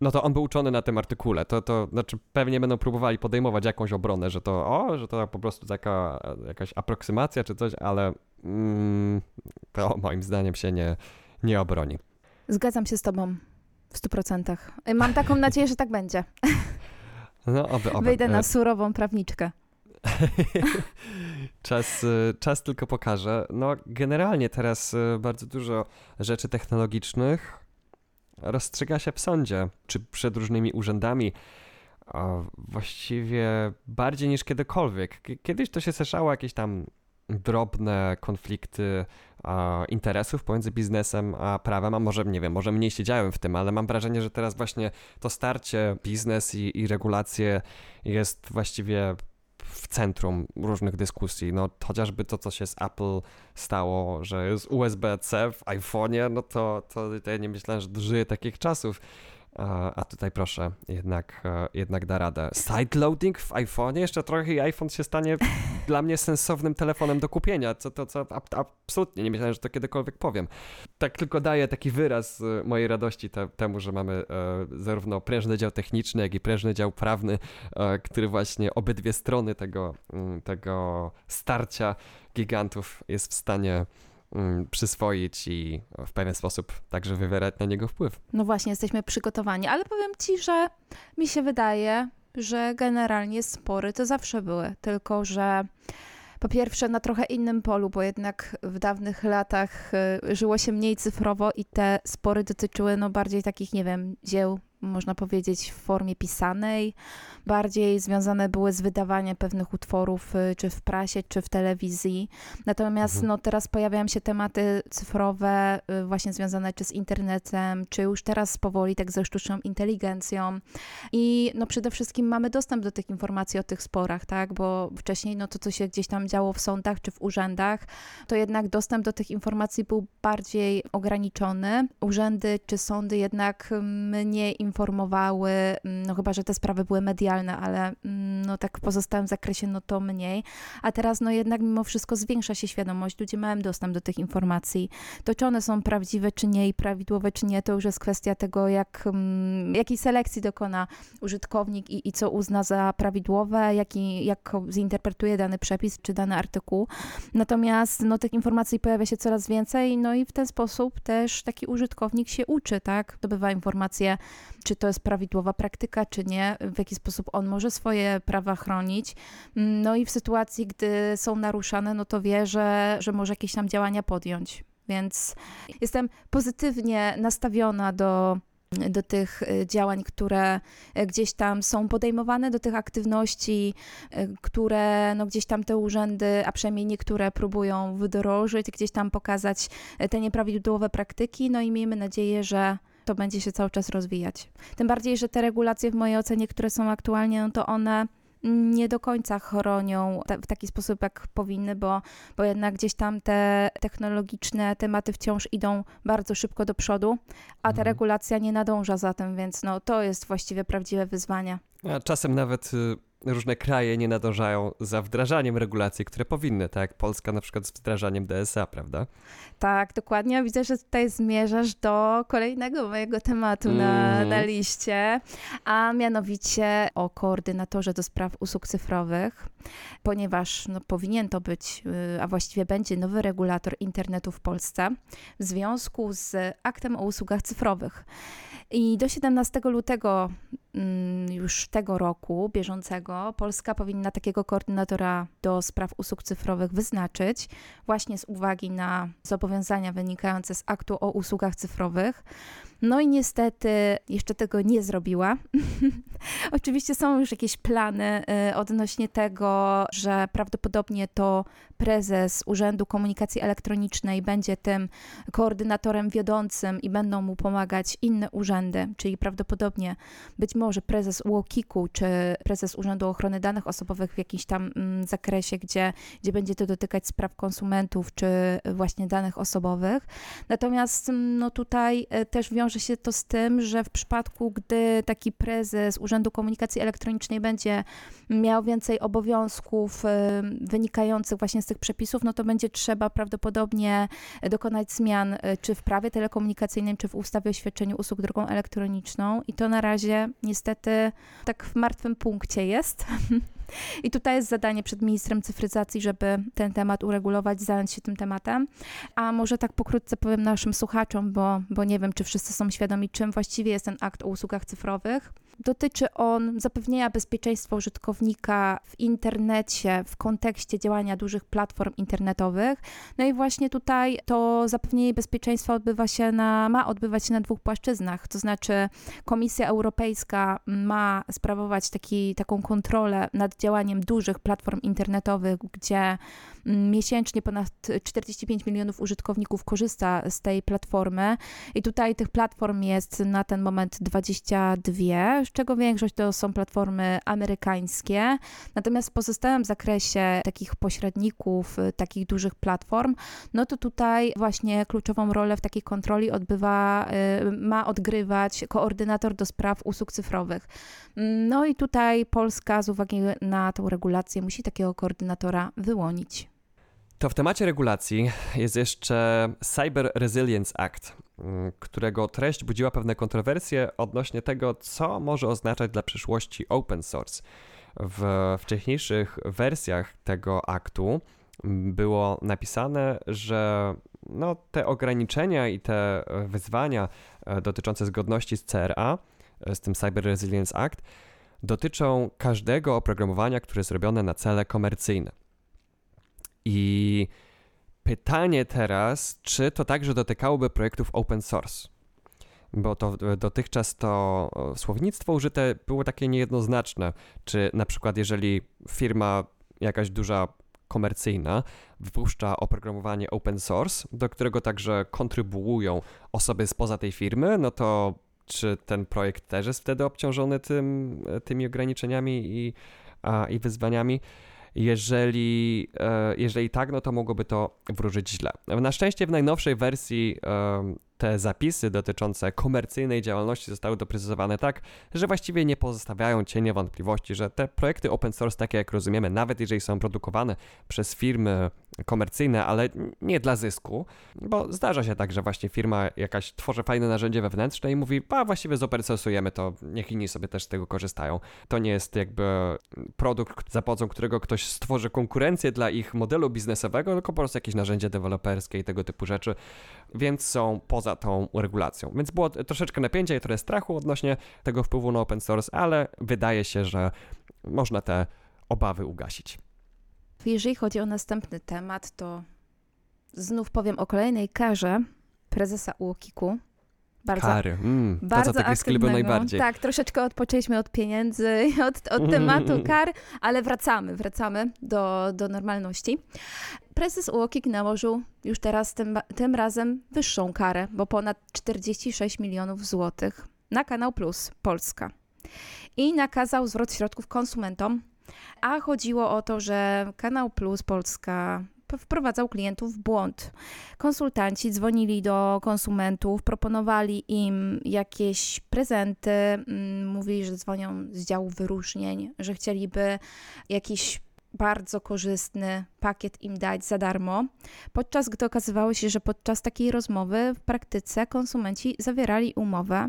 no to on był uczony na tym artykule. To, to znaczy pewnie będą próbowali podejmować jakąś obronę, że to o, że to po prostu taka jakaś aproksymacja czy coś, ale mm, to moim zdaniem się nie, nie obroni. Zgadzam się z tobą w stu procentach. Mam taką nadzieję, że tak będzie. No, oby, oby. Wyjdę na e, surową prawniczkę. czas, e, czas tylko pokaże. No, generalnie teraz e, bardzo dużo rzeczy technologicznych rozstrzyga się w sądzie, czy przed różnymi urzędami. Właściwie bardziej niż kiedykolwiek. Kiedyś to się słyszało jakieś tam drobne konflikty interesów pomiędzy biznesem a prawem, a może nie wiem, może mniej siedziałem w tym, ale mam wrażenie, że teraz właśnie to starcie biznes i, i regulacje jest właściwie w centrum różnych dyskusji. No chociażby to, co się z Apple stało, że jest USB-C w iPhone'ie, no to, to, ja nie myślałem, że dożyję takich czasów. A tutaj proszę, jednak, e, jednak da radę. Sideloading w iPhone'ie? Jeszcze trochę i iPhone się stanie dla mnie sensownym telefonem do kupienia, co to co absolutnie nie myślałem, że to kiedykolwiek powiem. Tak tylko daje taki wyraz e, mojej radości te, temu, że mamy e, zarówno prężny dział techniczny, jak i prężny dział prawny, e, który właśnie obydwie strony tego, mm, tego starcia gigantów jest w stanie przyswoić i w pewien sposób także wywierać na niego wpływ. No właśnie, jesteśmy przygotowani, ale powiem ci, że mi się wydaje, że generalnie spory to zawsze były, tylko że po pierwsze na trochę innym polu, bo jednak w dawnych latach y, żyło się mniej cyfrowo i te spory dotyczyły no bardziej takich, nie wiem, dzieł można powiedzieć, w formie pisanej, bardziej związane były z wydawaniem pewnych utworów, y, czy w prasie, czy w telewizji. Natomiast mhm. no, teraz pojawiają się tematy cyfrowe, y, właśnie związane czy z internetem, czy już teraz powoli tak ze sztuczną inteligencją. I no, przede wszystkim mamy dostęp do tych informacji o tych sporach, tak? Bo wcześniej no, to, co się gdzieś tam działo w sądach czy w urzędach, to jednak dostęp do tych informacji był bardziej ograniczony. Urzędy czy sądy jednak mniej mm, informowały, mm, no chyba, że te sprawy były medialne, ale mm, no tak w pozostałym zakresie no to mniej. A teraz no jednak mimo wszystko zwiększa się świadomość, ludzie mają dostęp do tych informacji. To czy one są prawdziwe czy nie i prawidłowe czy nie, to już jest kwestia tego, jak, mm, jakiej selekcji dokona użytkownik i, i co uzna za prawidłowe, jaki, jak zinterpretuje dany przepis czy dany artykuł. Natomiast no tych informacji pojawia się coraz więcej, no i w ten sposób też taki użytkownik się uczy, tak? Dobywa informacje czy to jest prawidłowa praktyka, czy nie, w jaki sposób on może swoje prawa chronić. No i w sytuacji, gdy są naruszane, no to wie, że, że może jakieś tam działania podjąć. Więc jestem pozytywnie nastawiona do, do tych y, działań, które y, gdzieś tam są podejmowane, do tych aktywności, y, które no gdzieś tam te urzędy, a przynajmniej niektóre próbują wdrożyć, gdzieś tam pokazać te nieprawidłowe praktyki. No i miejmy nadzieję, że to będzie się cały czas rozwijać. Tym bardziej, że te regulacje w mojej ocenie, które są aktualnie, no to one nie do końca chronią w taki sposób, jak powinny, bo, bo jednak gdzieś tam te technologiczne tematy wciąż idą bardzo szybko do przodu, a ta mhm. regulacja nie nadąża za tym, więc no, to jest właściwie prawdziwe wyzwanie. A czasem nawet y, różne kraje nie nadążają za wdrażaniem regulacji, które powinny, tak jak Polska na przykład z wdrażaniem DSA, prawda? Tak, dokładnie. Widzę, że tutaj zmierzasz do kolejnego mojego tematu mm. na, na liście, a mianowicie o koordynatorze do spraw usług cyfrowych, ponieważ no, powinien to być, y, a właściwie będzie nowy regulator internetu w Polsce w związku z aktem o usługach cyfrowych. I do 17 lutego mm, już tego roku, bieżącego, Polska powinna takiego koordynatora do spraw usług cyfrowych wyznaczyć, właśnie z uwagi na zobowiązania wynikające z aktu o usługach cyfrowych. No i niestety jeszcze tego nie zrobiła. Oczywiście są już jakieś plany y, odnośnie tego, że prawdopodobnie to prezes Urzędu Komunikacji Elektronicznej będzie tym koordynatorem wiodącym i będą mu pomagać inne urzędy, czyli prawdopodobnie być może prezes UOKiK-u czy prezes Urzędu Ochrony Danych Osobowych w jakimś tam mm, zakresie, gdzie, gdzie będzie to dotykać spraw konsumentów czy właśnie danych osobowych. Natomiast mm, no tutaj e, też wiąże się to z tym, że w przypadku, gdy taki prezes Urzędu Komunikacji Elektronicznej będzie miał więcej obowiązków e, wynikających właśnie z tych przepisów, no to będzie trzeba prawdopodobnie dokonać zmian e, czy w prawie telekomunikacyjnym, czy w ustawie o świadczeniu usług drogą elektroniczną i to na razie niestety tak w martwym punkcie jest. I tutaj jest zadanie przed ministrem cyfryzacji, żeby ten temat uregulować, zająć się tym tematem. A może tak pokrótce powiem naszym słuchaczom, bo, bo nie wiem, czy wszyscy są świadomi, czym właściwie jest ten akt o usługach cyfrowych. Dotyczy on zapewnienia bezpieczeństwa użytkownika w internecie w kontekście działania dużych platform internetowych. No i właśnie tutaj to zapewnienie bezpieczeństwa odbywa się na, ma odbywać się na dwóch płaszczyznach. To znaczy Komisja Europejska ma sprawować taki, taką kontrolę nad działaniem dużych platform internetowych, gdzie miesięcznie ponad 45 milionów użytkowników korzysta z tej platformy i tutaj tych platform jest na ten moment 22, z czego większość to są platformy amerykańskie. Natomiast w pozostałym zakresie takich pośredników, y, takich dużych platform, no to tutaj właśnie kluczową rolę w takiej kontroli odbywa, y, ma odgrywać koordynator do spraw usług cyfrowych. No i tutaj Polska z uwagi na tą regulację musi takiego koordynatora wyłonić. To w temacie regulacji jest jeszcze Cyber Resilience Act, mm, którego treść budziła pewne kontrowersje odnośnie tego, co może oznaczać dla przyszłości open source. W wcześniejszych wersjach tego aktu było napisane, że no, te ograniczenia i te wyzwania e, dotyczące zgodności z CRA, e, z tym Cyber Resilience Act, dotyczą każdego oprogramowania, które jest robione na cele komercyjne. I pytanie teraz, czy to także dotykałoby projektów open source? Bo to dotychczas to słownictwo użyte było takie niejednoznaczne. Czy na przykład, jeżeli firma jakaś duża komercyjna wypuszcza oprogramowanie open source, do którego także kontrybuują osoby spoza tej firmy, no to czy ten projekt też jest wtedy obciążony tym, tymi ograniczeniami i, a, i wyzwaniami? Jeżeli, e, jeżeli tak, no to mogłoby to wróżyć źle. Na szczęście w najnowszej wersji te zapisy dotyczące komercyjnej działalności zostały doprecyzowane tak, że właściwie nie pozostawiają cienia wątpliwości, że te projekty open source, takie jak rozumiemy, nawet jeżeli są produkowane przez firmy komercyjne, ale nie dla zysku, bo zdarza się tak, że właśnie firma jakaś tworzy fajne narzędzie wewnętrzne i mówi, a właściwie zopen source'ujemy to, niech inni sobie też z tego korzystają. To nie jest jakby produkt, za pomocą którego ktoś stworzy konkurencję dla ich modelu biznesowego, tylko po prostu jakieś narzędzie deweloperskie i tego typu rzeczy, więc są poza tą regulacją. Więc było troszeczkę napięcia i trochę strachu odnośnie tego wpływu na open source, ale wydaje się, że można te obawy ugasić. Jeżeli chodzi o następny temat, to znów powiem o kolejnej karze prezesa UOKiK-u. Bardzo, Kary. Mm, bardzo to, co takie najbardziej. Tak, troszeczkę odpoczęliśmy od pieniędzy, od, od tematu kar, ale wracamy, wracamy do, do normalności. Prezes UOKiK nałożył już teraz tym, tym razem wyższą karę, bo ponad 46 milionów złotych na Kanał Plus Polska. I nakazał zwrot środków konsumentom a chodziło o to, że Kanał Plus Polska wprowadzał klientów w błąd. Konsultanci dzwonili do konsumentów, proponowali im jakieś prezenty, mm, mówili, że dzwonią z działu wyróżnień, że chcieliby jakiś bardzo korzystny pakiet im dać za darmo, podczas gdy okazywało się, że podczas takiej rozmowy w praktyce konsumenci zawierali umowę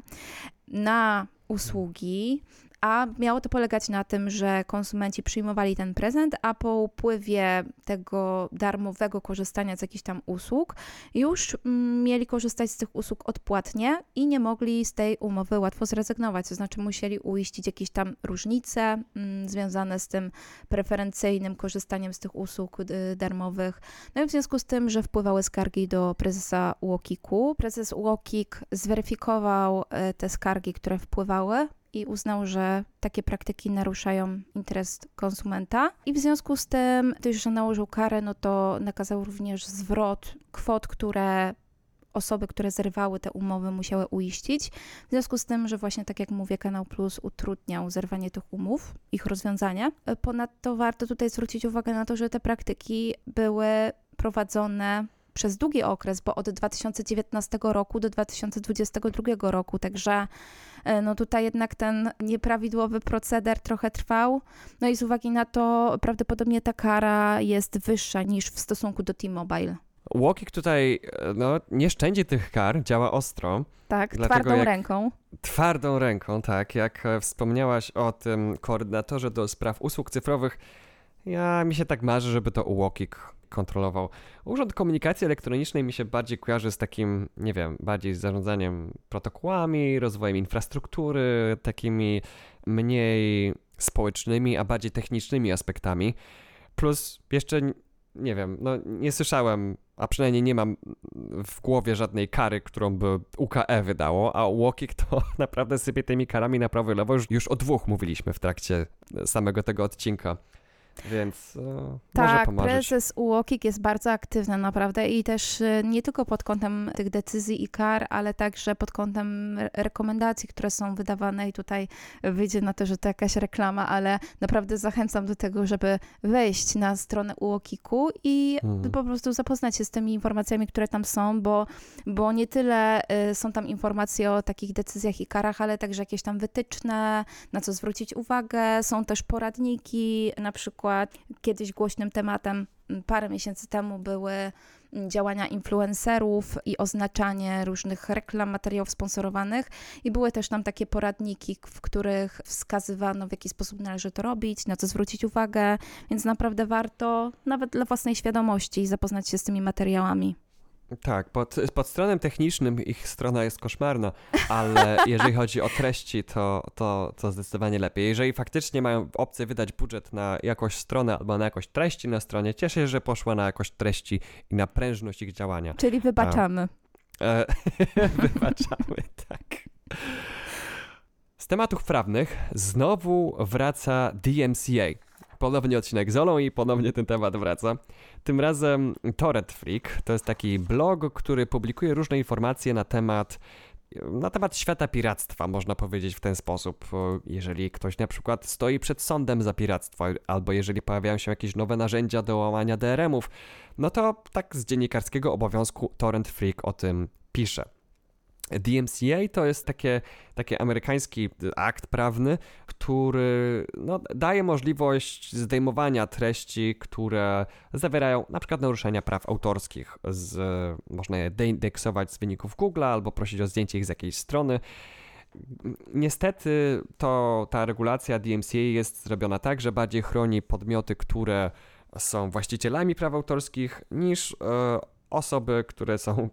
na usługi, a miało to polegać na tym, że konsumenci przyjmowali ten prezent, a po upływie tego darmowego korzystania z jakichś tam usług już mm, mieli korzystać z tych usług odpłatnie i nie mogli z tej umowy łatwo zrezygnować, to znaczy musieli uiścić jakieś tam różnice mm, związane z tym preferencyjnym korzystaniem z tych usług y, darmowych. No i w związku z tym, że wpływały skargi do prezesa UOKiK-u, prezes UOKiK zweryfikował y, te skargi, które wpływały i uznał, że takie praktyki naruszają interes konsumenta. I w związku z tym, gdyż że nałożył karę, no to nakazał również zwrot kwot, które osoby, które zerwały te umowy, musiały uiścić. W związku z tym, że właśnie tak jak mówię, Kanał Plus utrudniał zerwanie tych umów, ich rozwiązanie. Ponadto warto tutaj zwrócić uwagę na to, że te praktyki były prowadzone przez długi okres, bo od 2019 roku do 2022 roku, także e, no tutaj jednak ten nieprawidłowy proceder trochę trwał. No i z uwagi na to prawdopodobnie ta kara jest wyższa niż w stosunku do T-Mobile. Walkik tutaj e, no, nie szczędzi tych kar, działa ostro. Tak, twardą ręką. Twardą ręką, tak. Jak e, wspomniałaś o tym koordynatorze do spraw usług cyfrowych, ja mi się tak marzy, żeby to Walkik kontrolował. Urząd Komunikacji Elektronicznej mi się bardziej kojarzy z takim, nie wiem, bardziej z zarządzaniem protokołami, rozwojem infrastruktury, takimi mniej społecznymi, a bardziej technicznymi aspektami. Plus jeszcze, nie wiem, no nie słyszałem, a przynajmniej nie mam w głowie żadnej kary, którą by UKE wydało, a Łokik to naprawdę sypie tymi karami na prawo i lewo. Już, już o dwóch mówiliśmy w trakcie samego tego odcinka. Więc e, tak, może prezes UOKiK jest bardzo aktywny naprawdę i też e, nie tylko pod kątem tych decyzji i kar, ale także pod kątem rekomendacji, które są wydawane i tutaj wyjdzie na to, że to jakaś reklama, ale naprawdę zachęcam do tego, żeby wejść na stronę UOKiK-u i hmm. po prostu zapoznać się z tymi informacjami, które tam są, bo, bo nie tyle e, są tam informacje o takich decyzjach i karach, ale także jakieś tam wytyczne, na co zwrócić uwagę, są też poradniki, na przykład przykład kiedyś głośnym tematem parę miesięcy temu były działania influencerów i oznaczanie różnych reklam, materiałów sponsorowanych i były też tam takie poradniki, w których wskazywano w jaki sposób należy to robić, na co zwrócić uwagę, więc naprawdę warto nawet dla własnej świadomości zapoznać się z tymi materiałami. Tak, pod, pod stronem technicznym ich strona jest koszmarna, ale jeżeli chodzi o treści, to, to, to zdecydowanie lepiej. Jeżeli faktycznie mają opcję wydać budżet na jakąś stronę albo na jakąś treści na stronie, cieszę się, że poszła na jakąś treści i na prężność ich działania. Czyli wybaczamy. E, wybaczamy, tak. Z tematów prawnych znowu wraca DMCA ponownie odcinek z i ponownie ten temat wraca. Tym razem Torrent Freak to jest taki blog, który publikuje różne informacje na temat na temat świata piractwa, można powiedzieć w ten sposób. Jeżeli ktoś na przykład stoi przed sądem za piractwo, albo jeżeli pojawiają się jakieś nowe narzędzia do łamania DRM-ów, no to tak z dziennikarskiego obowiązku Torrent Freak o tym pisze. DMCA to jest takie, taki amerykański akt prawny, który no, daje możliwość zdejmowania treści, które zawierają na przykład naruszenia praw autorskich. Z, można je deindeksować z wyników Google albo prosić o zdjęcie ich z jakiejś strony. Niestety to ta regulacja DMCA jest zrobiona tak, że bardziej chroni podmioty, które są właścicielami praw autorskich, niż e, osoby, które są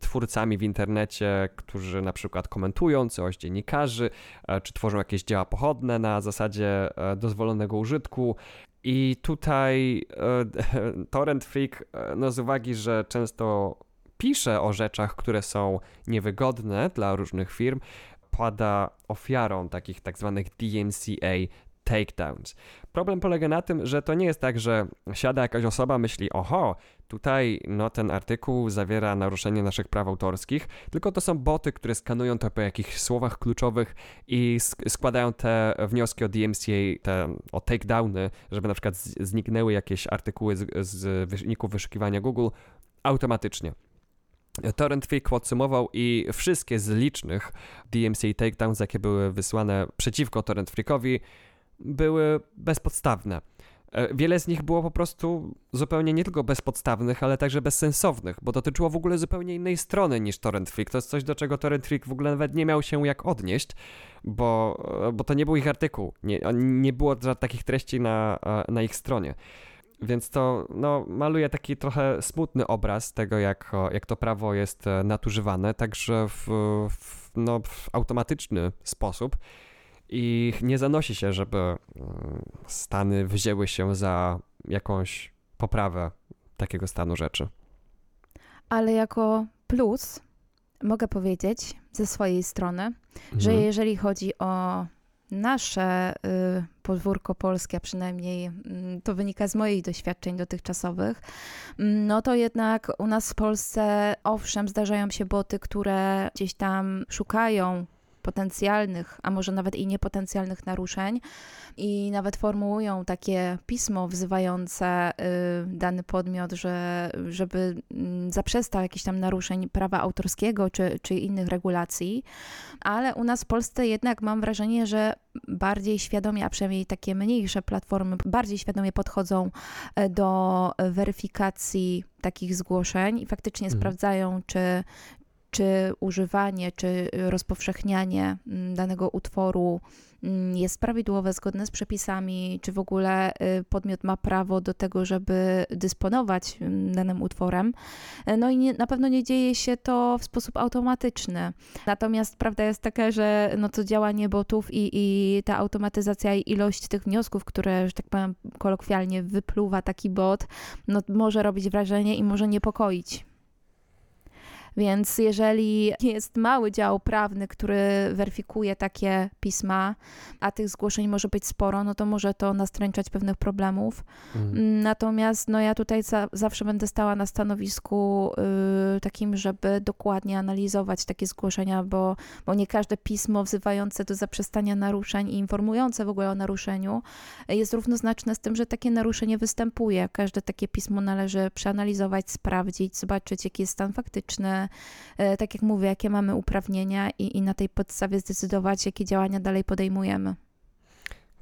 twórcami w internecie, którzy na przykład komentują coś dziennikarzy, e, czy tworzą jakieś dzieła pochodne na zasadzie e, dozwolonego użytku. I tutaj e, Torrent Freak, no z uwagi, że często pisze o rzeczach, które są niewygodne dla różnych firm, pada ofiarą takich tak zwanych DMCA takedowns. Problem polega na tym, że to nie jest tak, że siada jakaś osoba, myśli, oho, tutaj no, ten artykuł zawiera naruszenie naszych praw autorskich, tylko to są boty, które skanują to po jakichś słowach kluczowych i składają te wnioski o DMCA, te, o takedowny, żeby na przykład zniknęły jakieś artykuły z, z wyników wyszukiwania Google automatycznie. Torrent Freak podsumował i wszystkie z licznych DMCA takedowns, jakie były wysłane przeciwko Torrent Freakowi, były bezpodstawne. E, wiele z nich było po prostu zupełnie nie tylko bezpodstawnych, ale także bezsensownych, bo dotyczyło w ogóle zupełnie innej strony niż Torrent Freak. To jest coś, do czego Torrent Freak w ogóle nawet nie miał się jak odnieść, bo, e, bo to nie był ich artykuł. Nie, nie było takich treści na, e, na ich stronie. Więc to no, maluje taki trochę smutny obraz tego, jak, jak to prawo jest nadużywane, także w, w, no, w automatyczny sposób i nie zanosi się, żeby mm, Stany wzięły się za jakąś poprawę takiego stanu rzeczy. Ale jako plus mogę powiedzieć ze swojej strony, mhm. że jeżeli chodzi o nasze y, podwórko polskie, a przynajmniej y, to wynika z moich doświadczeń dotychczasowych, mm, no to jednak u nas w Polsce, owszem, zdarzają się boty, które gdzieś tam szukają potencjalnych, a może nawet i niepotencjalnych naruszeń i nawet formułują takie pismo wzywające y, dany podmiot, że, żeby mm, zaprzestał jakichś tam naruszeń prawa autorskiego czy, czy innych regulacji, ale u nas w Polsce jednak mam wrażenie, że bardziej świadomie, a przynajmniej takie mniejsze platformy bardziej świadomie podchodzą e, do weryfikacji takich zgłoszeń i faktycznie mhm. sprawdzają, czy, czy używanie, czy rozpowszechnianie mm, danego utworu mm, jest prawidłowe, zgodne z przepisami, czy w ogóle y, podmiot ma prawo do tego, żeby dysponować mm, danym utworem. E, no i nie, na pewno nie dzieje się to w sposób automatyczny. Natomiast prawda jest taka, że no to działanie botów i, i ta automatyzacja i ilość tych wniosków, które, że tak powiem kolokwialnie, wypluwa taki bot, no może robić wrażenie i może niepokoić. Więc jeżeli jest mały dział prawny, który weryfikuje takie pisma, a tych zgłoszeń może być sporo, no to może to nastręczać pewnych problemów. Mhm. Natomiast no ja tutaj za, zawsze będę stała na stanowisku y, takim, żeby dokładnie analizować takie zgłoszenia, bo, bo nie każde pismo wzywające do zaprzestania naruszeń i informujące w ogóle o naruszeniu jest równoznaczne z tym, że takie naruszenie występuje. Każde takie pismo należy przeanalizować, sprawdzić, zobaczyć, jaki jest stan faktyczny, E, tak jak mówię, jakie mamy uprawnienia i, i na tej podstawie zdecydować, jakie działania dalej podejmujemy.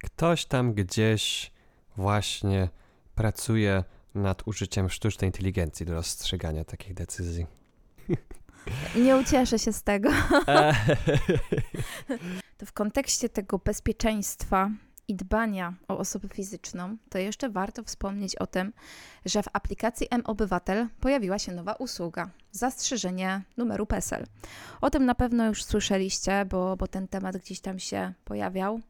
Ktoś tam gdzieś właśnie pracuje nad użyciem sztucznej inteligencji do rozstrzygania takich decyzji. Nie ucieszę się z tego. to w kontekście tego bezpieczeństwa i dbania o osobę fizyczną, to jeszcze warto wspomnieć o tym, że w aplikacji M-Obywatel pojawiła się nowa usługa zastrzeżenie numeru PESEL. O tym na pewno już słyszeliście, bo, bo ten temat gdzieś tam się pojawiał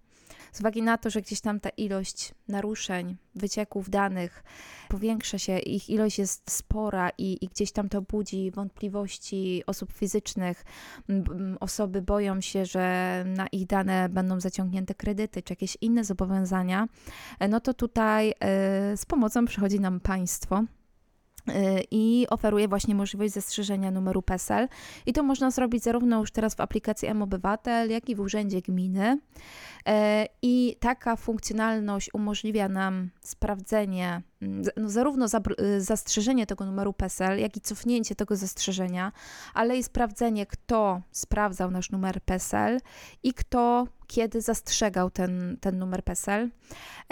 z uwagi na to, że gdzieś tam ta ilość naruszeń, wycieków danych powiększa się, ich ilość jest spora i, i gdzieś tam to budzi wątpliwości osób fizycznych. Osoby boją się, że na ich dane będą zaciągnięte kredyty czy jakieś inne zobowiązania. E, no to tutaj e, z pomocą przychodzi nam państwo i oferuje właśnie możliwość zastrzeżenia numeru PESEL. I to można zrobić zarówno już teraz w aplikacji M-Obywatel, jak i w Urzędzie Gminy. Y, I taka funkcjonalność umożliwia nam sprawdzenie, no zarówno y, zastrzeżenie tego numeru PESEL, jak i cofnięcie tego zastrzeżenia, ale i sprawdzenie, kto sprawdzał nasz numer PESEL i kto kiedy zastrzegał ten, ten numer PESEL.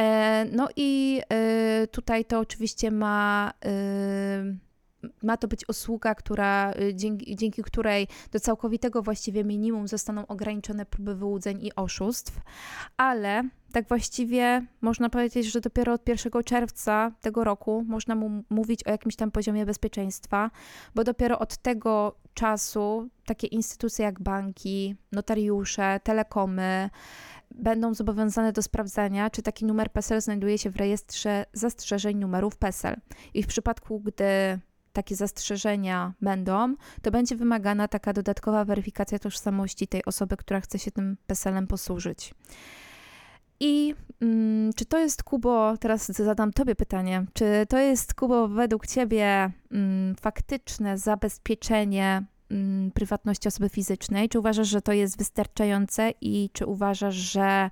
E, no i e, tutaj to oczywiście ma e, ma to być usługa, która, dzięki, dzięki, której do całkowitego właściwie minimum zostaną ograniczone próby wyłudzeń i oszustw, ale tak właściwie można powiedzieć, że dopiero od 1 czerwca tego roku można mu mówić o jakimś tam poziomie bezpieczeństwa, bo dopiero od tego czasu takie instytucje jak banki, notariusze, telekomy będą zobowiązane do sprawdzania, czy taki numer PESEL znajduje się w rejestrze zastrzeżeń numerów PESEL. I w przypadku, gdy takie zastrzeżenia będą, to będzie wymagana taka dodatkowa weryfikacja tożsamości tej osoby, która chce się tym PESEL-em posłużyć. I mm, czy to jest, Kubo, teraz zadam Tobie pytanie, czy to jest, Kubo, według Ciebie mm, faktyczne zabezpieczenie mm, prywatności osoby fizycznej? Czy uważasz, że to jest wystarczające i czy uważasz, że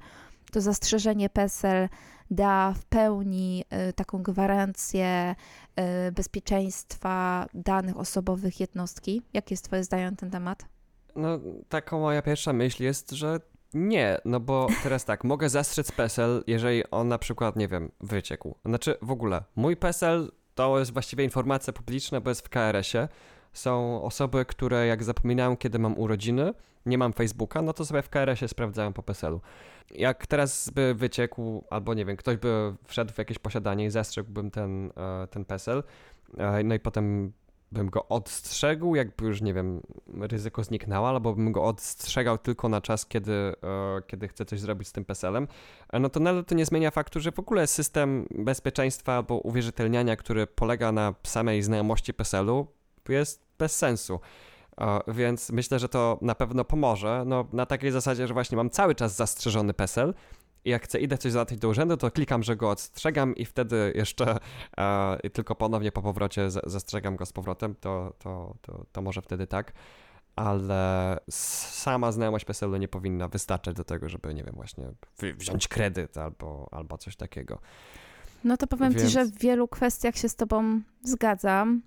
to zastrzeżenie PESEL da w pełni y, taką gwarancję y, bezpieczeństwa danych osobowych jednostki? Jakie jest Twoje zdanie na ten temat? No, taką moja pierwsza myśl jest, że Nie, no bo teraz tak, mogę zastrzec PESEL, jeżeli on na przykład, nie wiem, wyciekł. Znaczy w ogóle, mój PESEL to jest właściwie informacja publiczna, bo jest w KRS-ie. Są osoby, które jak zapominają, kiedy mam urodziny, nie mam Facebooka, no to sobie w KRS-ie sprawdzają po PESEL-u. Jak teraz by wyciekł, albo nie wiem, ktoś by wszedł w jakieś posiadanie i zastrzegłbym ten, e, ten PESEL, e, no i potem bym go odstrzegł, jakby już, nie wiem, ryzyko zniknęło, albo bym go odstrzegał tylko na czas, kiedy, e, kiedy chcę coś zrobić z tym PESEL-em, no to nadal to nie zmienia faktu, że w ogóle system bezpieczeństwa albo uwierzytelniania, który polega na samej znajomości PESEL-u, jest bez sensu. Więc myślę, że to na pewno pomoże. No, na takiej zasadzie, że właśnie mam cały czas zastrzeżony PESEL, i jak chcę idę coś załatwić do urzędu, to klikam, że go odstrzegam i wtedy jeszcze e, tylko ponownie po powrocie zastrzegam go z powrotem, to, to, to, to może wtedy tak. Ale sama znajomość PESEL-u nie powinna wystarczać do tego, żeby, nie wiem, właśnie wziąć kredyt albo, albo coś takiego. No to powiem Więc... ci, że w wielu kwestiach się z tobą zgadzam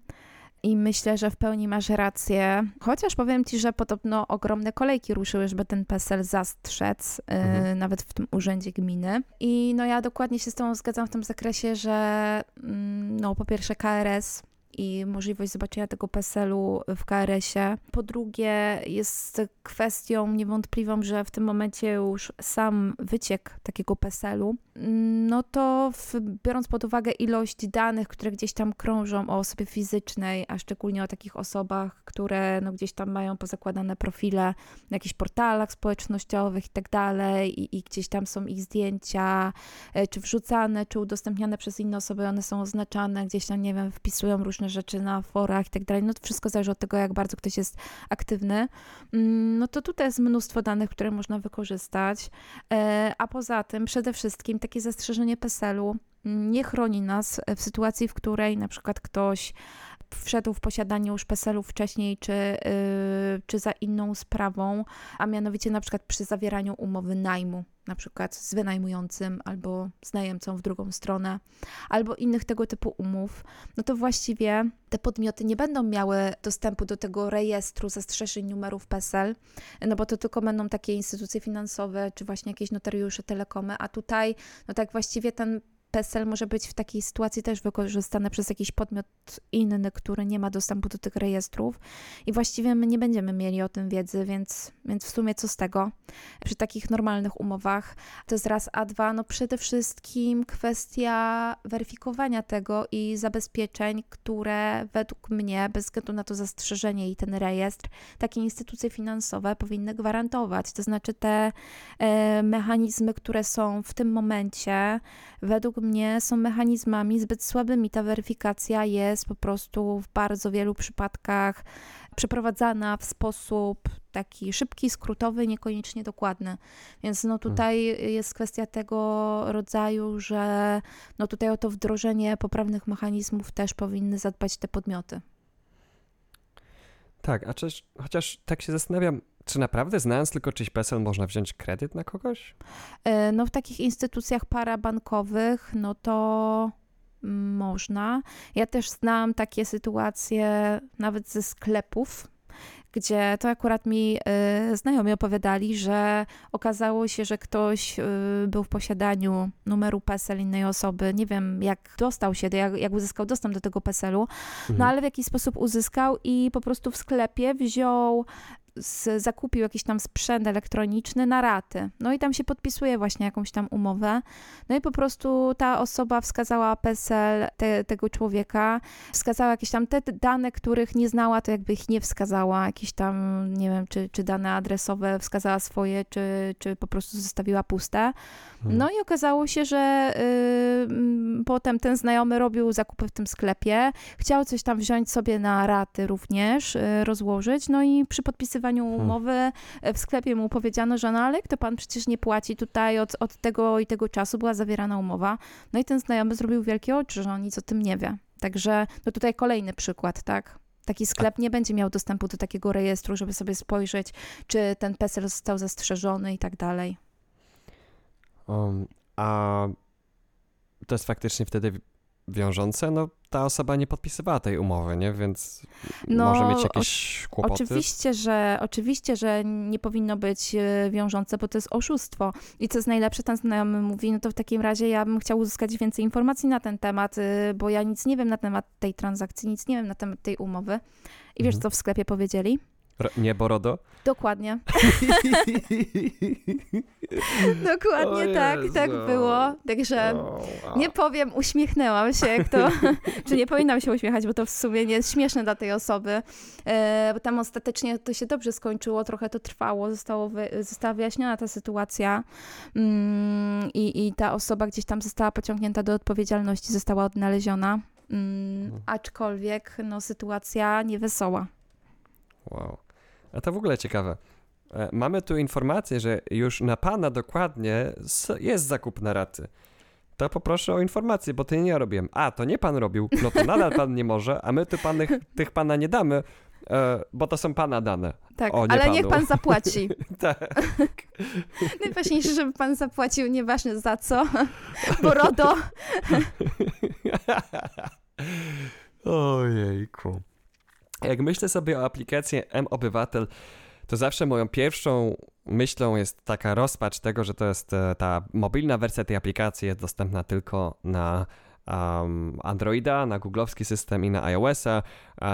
i myślę, że w pełni masz rację. Chociaż powiem ci, że podobno ogromne kolejki ruszyły, żeby ten PESEL zastrzec, y, mhm. nawet w tym urzędzie gminy. I no ja dokładnie się z tą zgadzam w tym zakresie, że mm, no po pierwsze KRS i możliwość zobaczenia tego PESEL-u w KRS-ie. Po drugie, jest kwestią niewątpliwą, że w tym momencie już sam wyciek takiego PESEL-u, no to w, biorąc pod uwagę ilość danych, które gdzieś tam krążą o osobie fizycznej, a szczególnie o takich osobach, które no gdzieś tam mają pozakładane profile na jakichś portalach społecznościowych i tak dalej, i gdzieś tam są ich zdjęcia, e, czy wrzucane, czy udostępniane przez inne osoby, one są oznaczane, gdzieś tam, nie wiem, wpisują różne różne rzeczy na forach i tak dalej, no to wszystko zależy od tego, jak bardzo ktoś jest aktywny, mm, no to tutaj jest mnóstwo danych, które można wykorzystać, e, a poza tym przede wszystkim takie zastrzeżenie PESEL-u. Mm, nie chroni nas w sytuacji, w której na przykład ktoś wszedł w posiadanie już PESEL-u wcześniej, czy, yy, czy za inną sprawą, a mianowicie na przykład przy zawieraniu umowy najmu, na przykład z wynajmującym albo z najemcą w drugą stronę, albo innych tego typu umów, no to właściwie te podmioty nie będą miały dostępu do tego rejestru zastrzeżeń numerów PESEL, no bo to tylko będą takie instytucje finansowe, czy właśnie jakieś notariusze telekomy, a tutaj, no tak właściwie ten PESEL może być w takiej sytuacji też wykorzystany przez jakiś podmiot inny, który nie ma dostępu do tych rejestrów i właściwie my nie będziemy mieli o tym wiedzy, więc, więc w sumie co z tego? Przy takich normalnych umowach to jest raz, a dwa, no przede wszystkim kwestia weryfikowania tego i zabezpieczeń, które według mnie, bez względu na to zastrzeżenie i ten rejestr, takie instytucje finansowe powinny gwarantować. To znaczy te e, mechanizmy, które są w tym momencie, według mnie są mechanizmami zbyt słabymi. Ta weryfikacja jest po prostu w bardzo wielu przypadkach przeprowadzana w sposób taki szybki, skrótowy, niekoniecznie dokładny. Więc no tutaj hmm. jest kwestia tego rodzaju, że no tutaj o to wdrożenie poprawnych mechanizmów też powinny zadbać te podmioty. Tak, a czyż, chociaż tak się zastanawiam, czy naprawdę znając tylko czyś PESEL można wziąć kredyt na kogoś? E, no w takich instytucjach parabankowych, no to można. Ja też znam takie sytuacje nawet ze sklepów, gdzie to akurat mi y, znajomi opowiadali, że okazało się, że ktoś y, był w posiadaniu numeru PESEL innej osoby. Nie wiem, jak dostał się, jak, jak uzyskał dostęp do tego PESEL-u, no mhm. no ale w jakiś sposób uzyskał i po prostu w sklepie wziął z, zakupił jakiś tam sprzęt elektroniczny na raty. No i tam się podpisuje właśnie jakąś tam umowę. No i po prostu ta osoba wskazała PESEL te, tego człowieka, wskazała jakieś tam te dane, których nie znała, to jakby ich nie wskazała, jakieś tam, nie wiem, czy, czy dane adresowe wskazała swoje, czy, czy po prostu zostawiła puste. Hmm. No i okazało się, że y, potem ten znajomy robił zakupy w tym sklepie, chciał coś tam wziąć sobie na raty również, y, rozłożyć, no i przy podpisywaniu hmm. umowy y, w sklepie mu powiedziano, że no ale to pan przecież nie płaci tutaj od, od tego i tego czasu była zawierana umowa. No i ten znajomy zrobił wielkie oczy, że on nic o tym nie wie. Także no tutaj kolejny przykład, tak? Taki sklep nie będzie miał dostępu do takiego rejestru, żeby sobie spojrzeć, czy ten PESEL został zastrzeżony i tak dalej. Um, a to jest faktycznie wtedy wiążące, no ta osoba nie podpisywała tej umowy, nie? Więc no, może mieć jakieś kłopoty. Oczywiście że, oczywiście, że nie powinno być e, wiążące, bo to jest oszustwo. I co jest najlepsze, ten znajomy mówi, no to w takim razie ja bym chciał uzyskać więcej informacji na ten temat, e, bo ja nic nie wiem na temat tej transakcji, nic nie wiem na temat tej umowy. I wiesz, mhm. co w sklepie powiedzieli? Nie Borodo? Dokładnie. Dokładnie tak, tak było. Także nie powiem, uśmiechnęłam się, jak to, czy nie powinnam się uśmiechać, bo to w sumie nie jest śmieszne dla tej osoby. E, bo tam ostatecznie to się dobrze skończyło, trochę to trwało, zostało wy, została wyjaśniona ta sytuacja mm, i, i ta osoba gdzieś tam została pociągnięta do odpowiedzialności, została odnaleziona. Mm, mhm. aczkolwiek no, sytuacja niewesoła. Wow. A to w ogóle ciekawe. E, mamy tu informację, że już na pana dokładnie jest zakup na raty. To poproszę o informację, bo ty nie robiłem. A, to nie pan robił, no to nadal pan nie może, a my tu panych, tych pana nie damy, e, bo to są pana dane. Tak, o, ale panu. niech pan zapłaci. tak. Najważniejsze, żeby pan zapłacił, nieważne za co, bo RODO. Ojejku. Jak myślę sobie o aplikacji M-Obywatel, to zawsze moją pierwszą myślą jest taka rozpacz tego, że to jest e, ta mobilna wersja tej aplikacji jest dostępna tylko na um, Androida, na googlowski system i na iOS-a,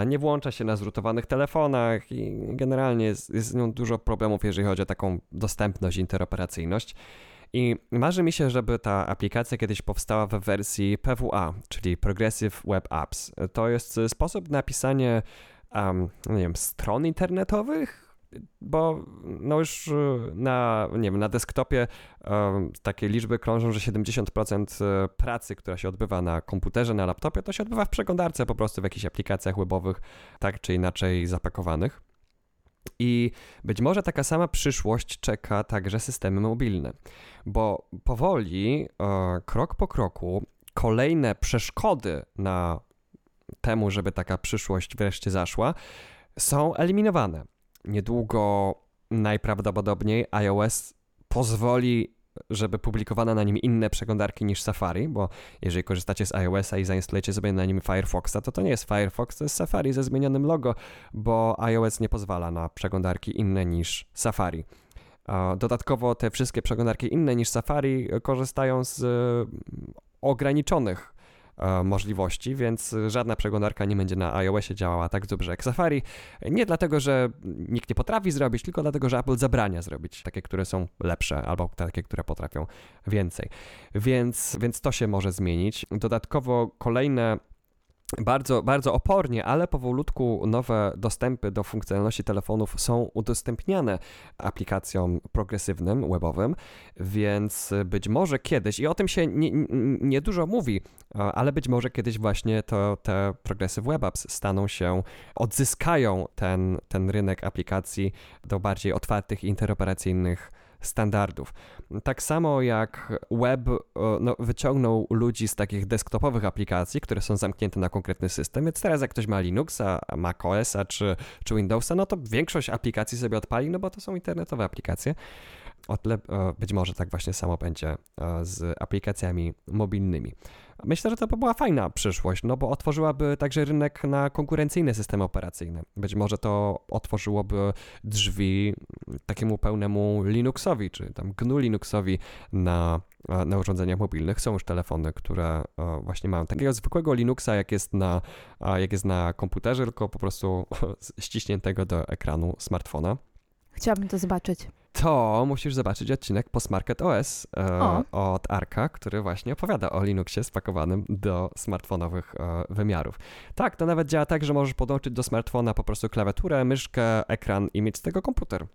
nie włącza się na zrutowanych telefonach i generalnie jest, jest z nią dużo problemów, jeżeli chodzi o taką dostępność, interoperacyjność. I marzy mi się, żeby ta aplikacja kiedyś powstała w wersji PWA, czyli Progressive Web Apps. To jest sposób na pisanie um, nie wiem, stron internetowych, bo no już y, na, nie wiem, na desktopie um, takie liczby krążą, że 70% e, pracy, która się odbywa na komputerze, na laptopie, to się odbywa w przeglądarce po prostu w jakichś aplikacjach webowych, tak czy inaczej zapakowanych. I być może taka sama przyszłość czeka także systemy mobilne, bo powoli, e, krok po kroku, kolejne przeszkody na temu, żeby taka przyszłość wreszcie zaszła, są eliminowane. Niedługo najprawdopodobniej iOS pozwoli, żeby publikowano na nim inne przeglądarki niż Safari, bo jeżeli korzystacie z iOS-a i zainstalujecie sobie na nim Firefoxa, to to nie jest Firefox, to jest Safari ze zmienionym logo, bo iOS nie pozwala na przeglądarki inne niż Safari. Dodatkowo te wszystkie przeglądarki inne niż Safari korzystają z ograniczonych E, możliwości, więc żadna przeglądarka nie będzie na iOSie działała tak dobrze jak Safari. Nie dlatego, że nikt nie potrafi zrobić, tylko dlatego, że Apple zabrania zrobić takie, które są lepsze albo takie, które potrafią więcej. Więc, więc to się może zmienić. Dodatkowo kolejne bardzo, bardzo opornie, ale powolutku nowe dostępy do funkcjonalności telefonów są udostępniane aplikacjom progresywnym, webowym, więc być może kiedyś, i o tym się nie, nie dużo mówi, ale być może kiedyś właśnie to te Progressive Web Apps staną się, odzyskają ten, ten rynek aplikacji do bardziej otwartych interoperacyjnych standardów. Tak samo jak web e, no, wyciągnął ludzi z takich desktopowych aplikacji, które są zamknięte na konkretny system, więc teraz jak ktoś ma Linuxa, macOSa czy, czy Windowsa, no to większość aplikacji sobie odpali, no bo to są internetowe aplikacje. O tyle e, być może tak właśnie samo będzie e, z aplikacjami mobilnymi. Myślę, że to by była fajna przyszłość, no bo otworzyłaby także rynek na konkurencyjne systemy operacyjne. Być może to otworzyłoby drzwi takiemu pełnemu Linuxowi, czy tam GNU Linuxowi na, na urządzeniach mobilnych. Są już telefony, które właśnie mają takiego zwykłego Linuxa, jak jest na, jak jest na komputerze, tylko po prostu ściśniętego do ekranu smartfona. Chciałabym to zobaczyć to musisz zobaczyć odcinek Postmarket OS e, od Arka, który właśnie opowiada o Linuxie spakowanym do smartfonowych e, wymiarów. Tak, to nawet działa tak, że możesz podłączyć do smartfona po prostu klawiaturę, myszkę, ekran i mieć z tego komputer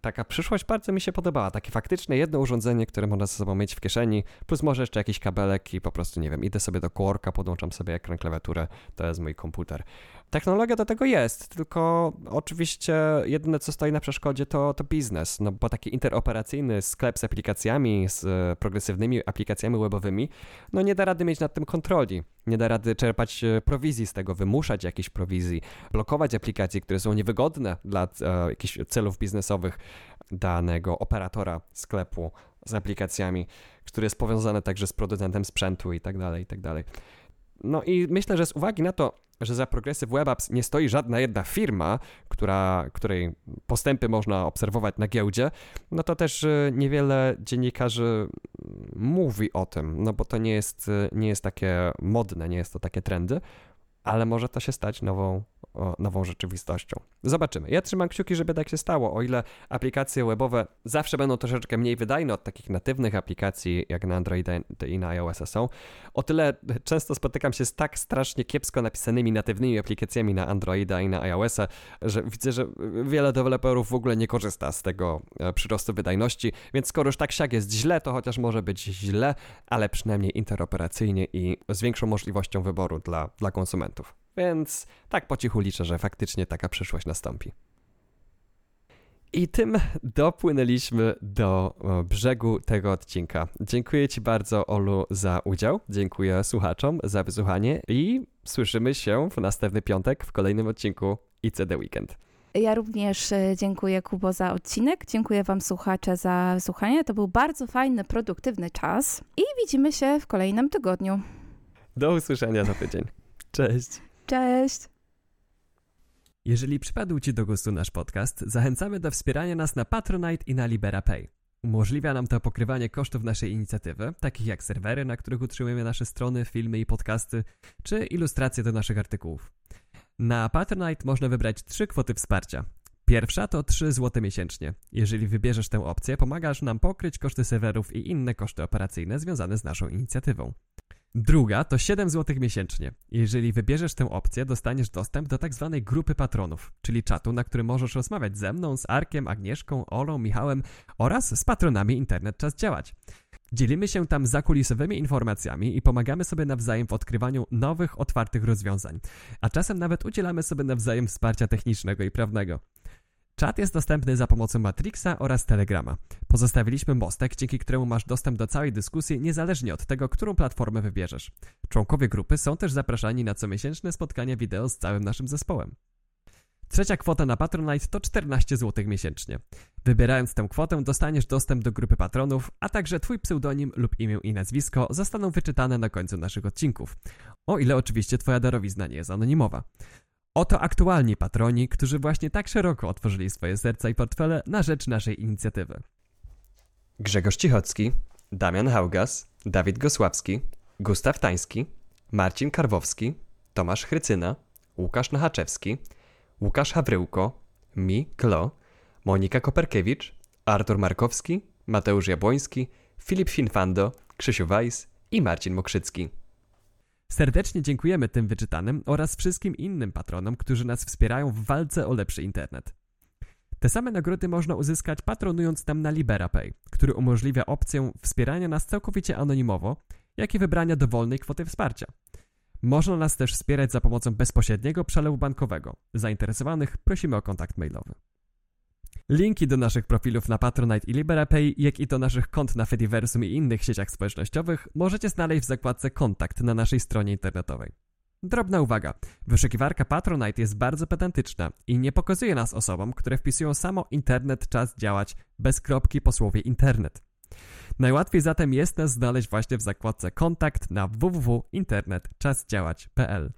taka przyszłość bardzo mi się podobała. Takie faktyczne jedno urządzenie, które można ze sobą mieć w kieszeni, plus może jeszcze jakiś kabelek i po prostu, nie wiem, idę sobie do korka, podłączam sobie ekran, klawiaturę, to jest mój komputer. Technologia do tego jest, tylko oczywiście jedyne, co stoi na przeszkodzie, to, to biznes, no bo taki interoperacyjny sklep z aplikacjami, z progresywnymi aplikacjami webowymi, no nie da rady mieć nad tym kontroli, nie da rady czerpać e, prowizji z tego, wymuszać jakiejś prowizji, blokować aplikacje, które są niewygodne dla e, jakichś celów biznesowych danego operatora sklepu z aplikacjami, który jest powiązany także z producentem sprzętu i tak dalej, i tak dalej. No i myślę, że z uwagi na to, że za Progressive Web Apps nie stoi żadna jedna firma, która, której postępy można obserwować na giełdzie, no to też y, niewiele dziennikarzy mówi o tym, no bo to nie jest, y, nie jest takie modne, nie jest to takie trendy, ale może to się stać nową nową rzeczywistością. Zobaczymy. Ja trzymam kciuki, żeby tak się stało. O ile aplikacje webowe zawsze będą troszeczkę mniej wydajne od takich natywnych aplikacji, jak na Androida i na iOS są, o tyle często spotykam się z tak strasznie kiepsko napisanymi natywnymi aplikacjami na Androida i na iOS, że widzę, że wiele deweloperów w ogóle nie korzysta z tego e, przyrostu wydajności, więc skoro już tak siak jest źle, to chociaż może być źle, ale przynajmniej interoperacyjnie i z większą możliwością wyboru dla, dla konsumentów. Więc tak po cichu liczę, że faktycznie taka przyszłość nastąpi. I tym dopłynęliśmy do brzegu tego odcinka. Dziękuję Ci bardzo, Olu, za udział. Dziękuję słuchaczom za wysłuchanie i słyszymy się w następny piątek w kolejnym odcinku ICD Weekend. Ja również e, dziękuję Kubo za odcinek. Dziękuję Wam słuchacze za słuchanie. To był bardzo fajny, produktywny czas i widzimy się w kolejnym tygodniu. Do usłyszenia za tydzień. Cześć. Cześć! Jeżeli przypadł Ci do gustu nasz podcast, zachęcamy do wspierania nas na Patronite i na LiberaPay. Umożliwia nam to pokrywanie kosztów naszej inicjatywy, takich jak serwery, na których utrzymujemy nasze strony, filmy i podcasty, czy ilustracje do naszych artykułów. Na Patronite można wybrać trzy kwoty wsparcia. Pierwsza to 3 zł miesięcznie. Jeżeli wybierzesz tę opcję, pomagasz nam pokryć koszty serwerów i inne koszty operacyjne związane z naszą inicjatywą. Druga to 7 zł miesięcznie. Jeżeli wybierzesz tę opcję, dostaniesz dostęp do tak zwanej grupy patronów, czyli czatu, na którym możesz rozmawiać ze mną, z Arkiem, Agnieszką, Olą, Michałem oraz z patronami Internet Czas Działać. Dzielimy się tam zakulisowymi informacjami i pomagamy sobie nawzajem w odkrywaniu nowych, otwartych rozwiązań, a czasem nawet udzielamy sobie nawzajem wsparcia technicznego i prawnego. Czat jest dostępny za pomocą Matrixa oraz Telegrama. Pozostawiliśmy mostek, dzięki któremu masz dostęp do całej dyskusji niezależnie od tego, którą platformę wybierzesz. Członkowie grupy są też zapraszani na comiesięczne spotkania wideo z całym naszym zespołem. Trzecia kwota na Patronite to 14 zł miesięcznie. Wybierając tę kwotę dostaniesz dostęp do grupy patronów, a także Twój pseudonim lub imię i nazwisko zostaną wyczytane na końcu naszych odcinków. O ile oczywiście Twoja darowizna nie jest anonimowa. Oto aktualni patroni, którzy właśnie tak szeroko otworzyli swoje serca i portfele na rzecz naszej inicjatywy. Grzegorz Cichocki, Damian Haugas, Dawid Gosławski, Gustaw Tański, Marcin Karwowski, Tomasz Chrycyna, Łukasz Nachaczewski, Łukasz Hawryłko, Mi Klo, Monika Koperkiewicz, Artur Markowski, Mateusz Jabłoński, Filip Finfando, Krzysiu Weiss i Marcin Mokrzycki. Serdecznie dziękujemy tym wyczytanym oraz wszystkim innym patronom, którzy nas wspierają w walce o lepszy internet. Te same nagrody można uzyskać patronując nam na LiberaPay, który umożliwia opcję wspierania nas całkowicie anonimowo, jak i wybrania dowolnej kwoty wsparcia. Można nas też wspierać za pomocą bezpośredniego przelewu bankowego. Zainteresowanych prosimy o kontakt mailowy. Linki do naszych profilów na Patronite i LiberaPay, jak i do naszych kont na Fediversum i innych sieciach społecznościowych możecie znaleźć w zakładce Kontakt na naszej stronie internetowej. Drobna uwaga. Wyszukiwarka Patronite jest bardzo pedantyczna i nie pokazuje nas osobom, które wpisują samo internet czas działać bez kropki po słowie internet. Najłatwiej zatem jest nas znaleźć właśnie w zakładce Kontakt na www.internetczasdziałać.pl.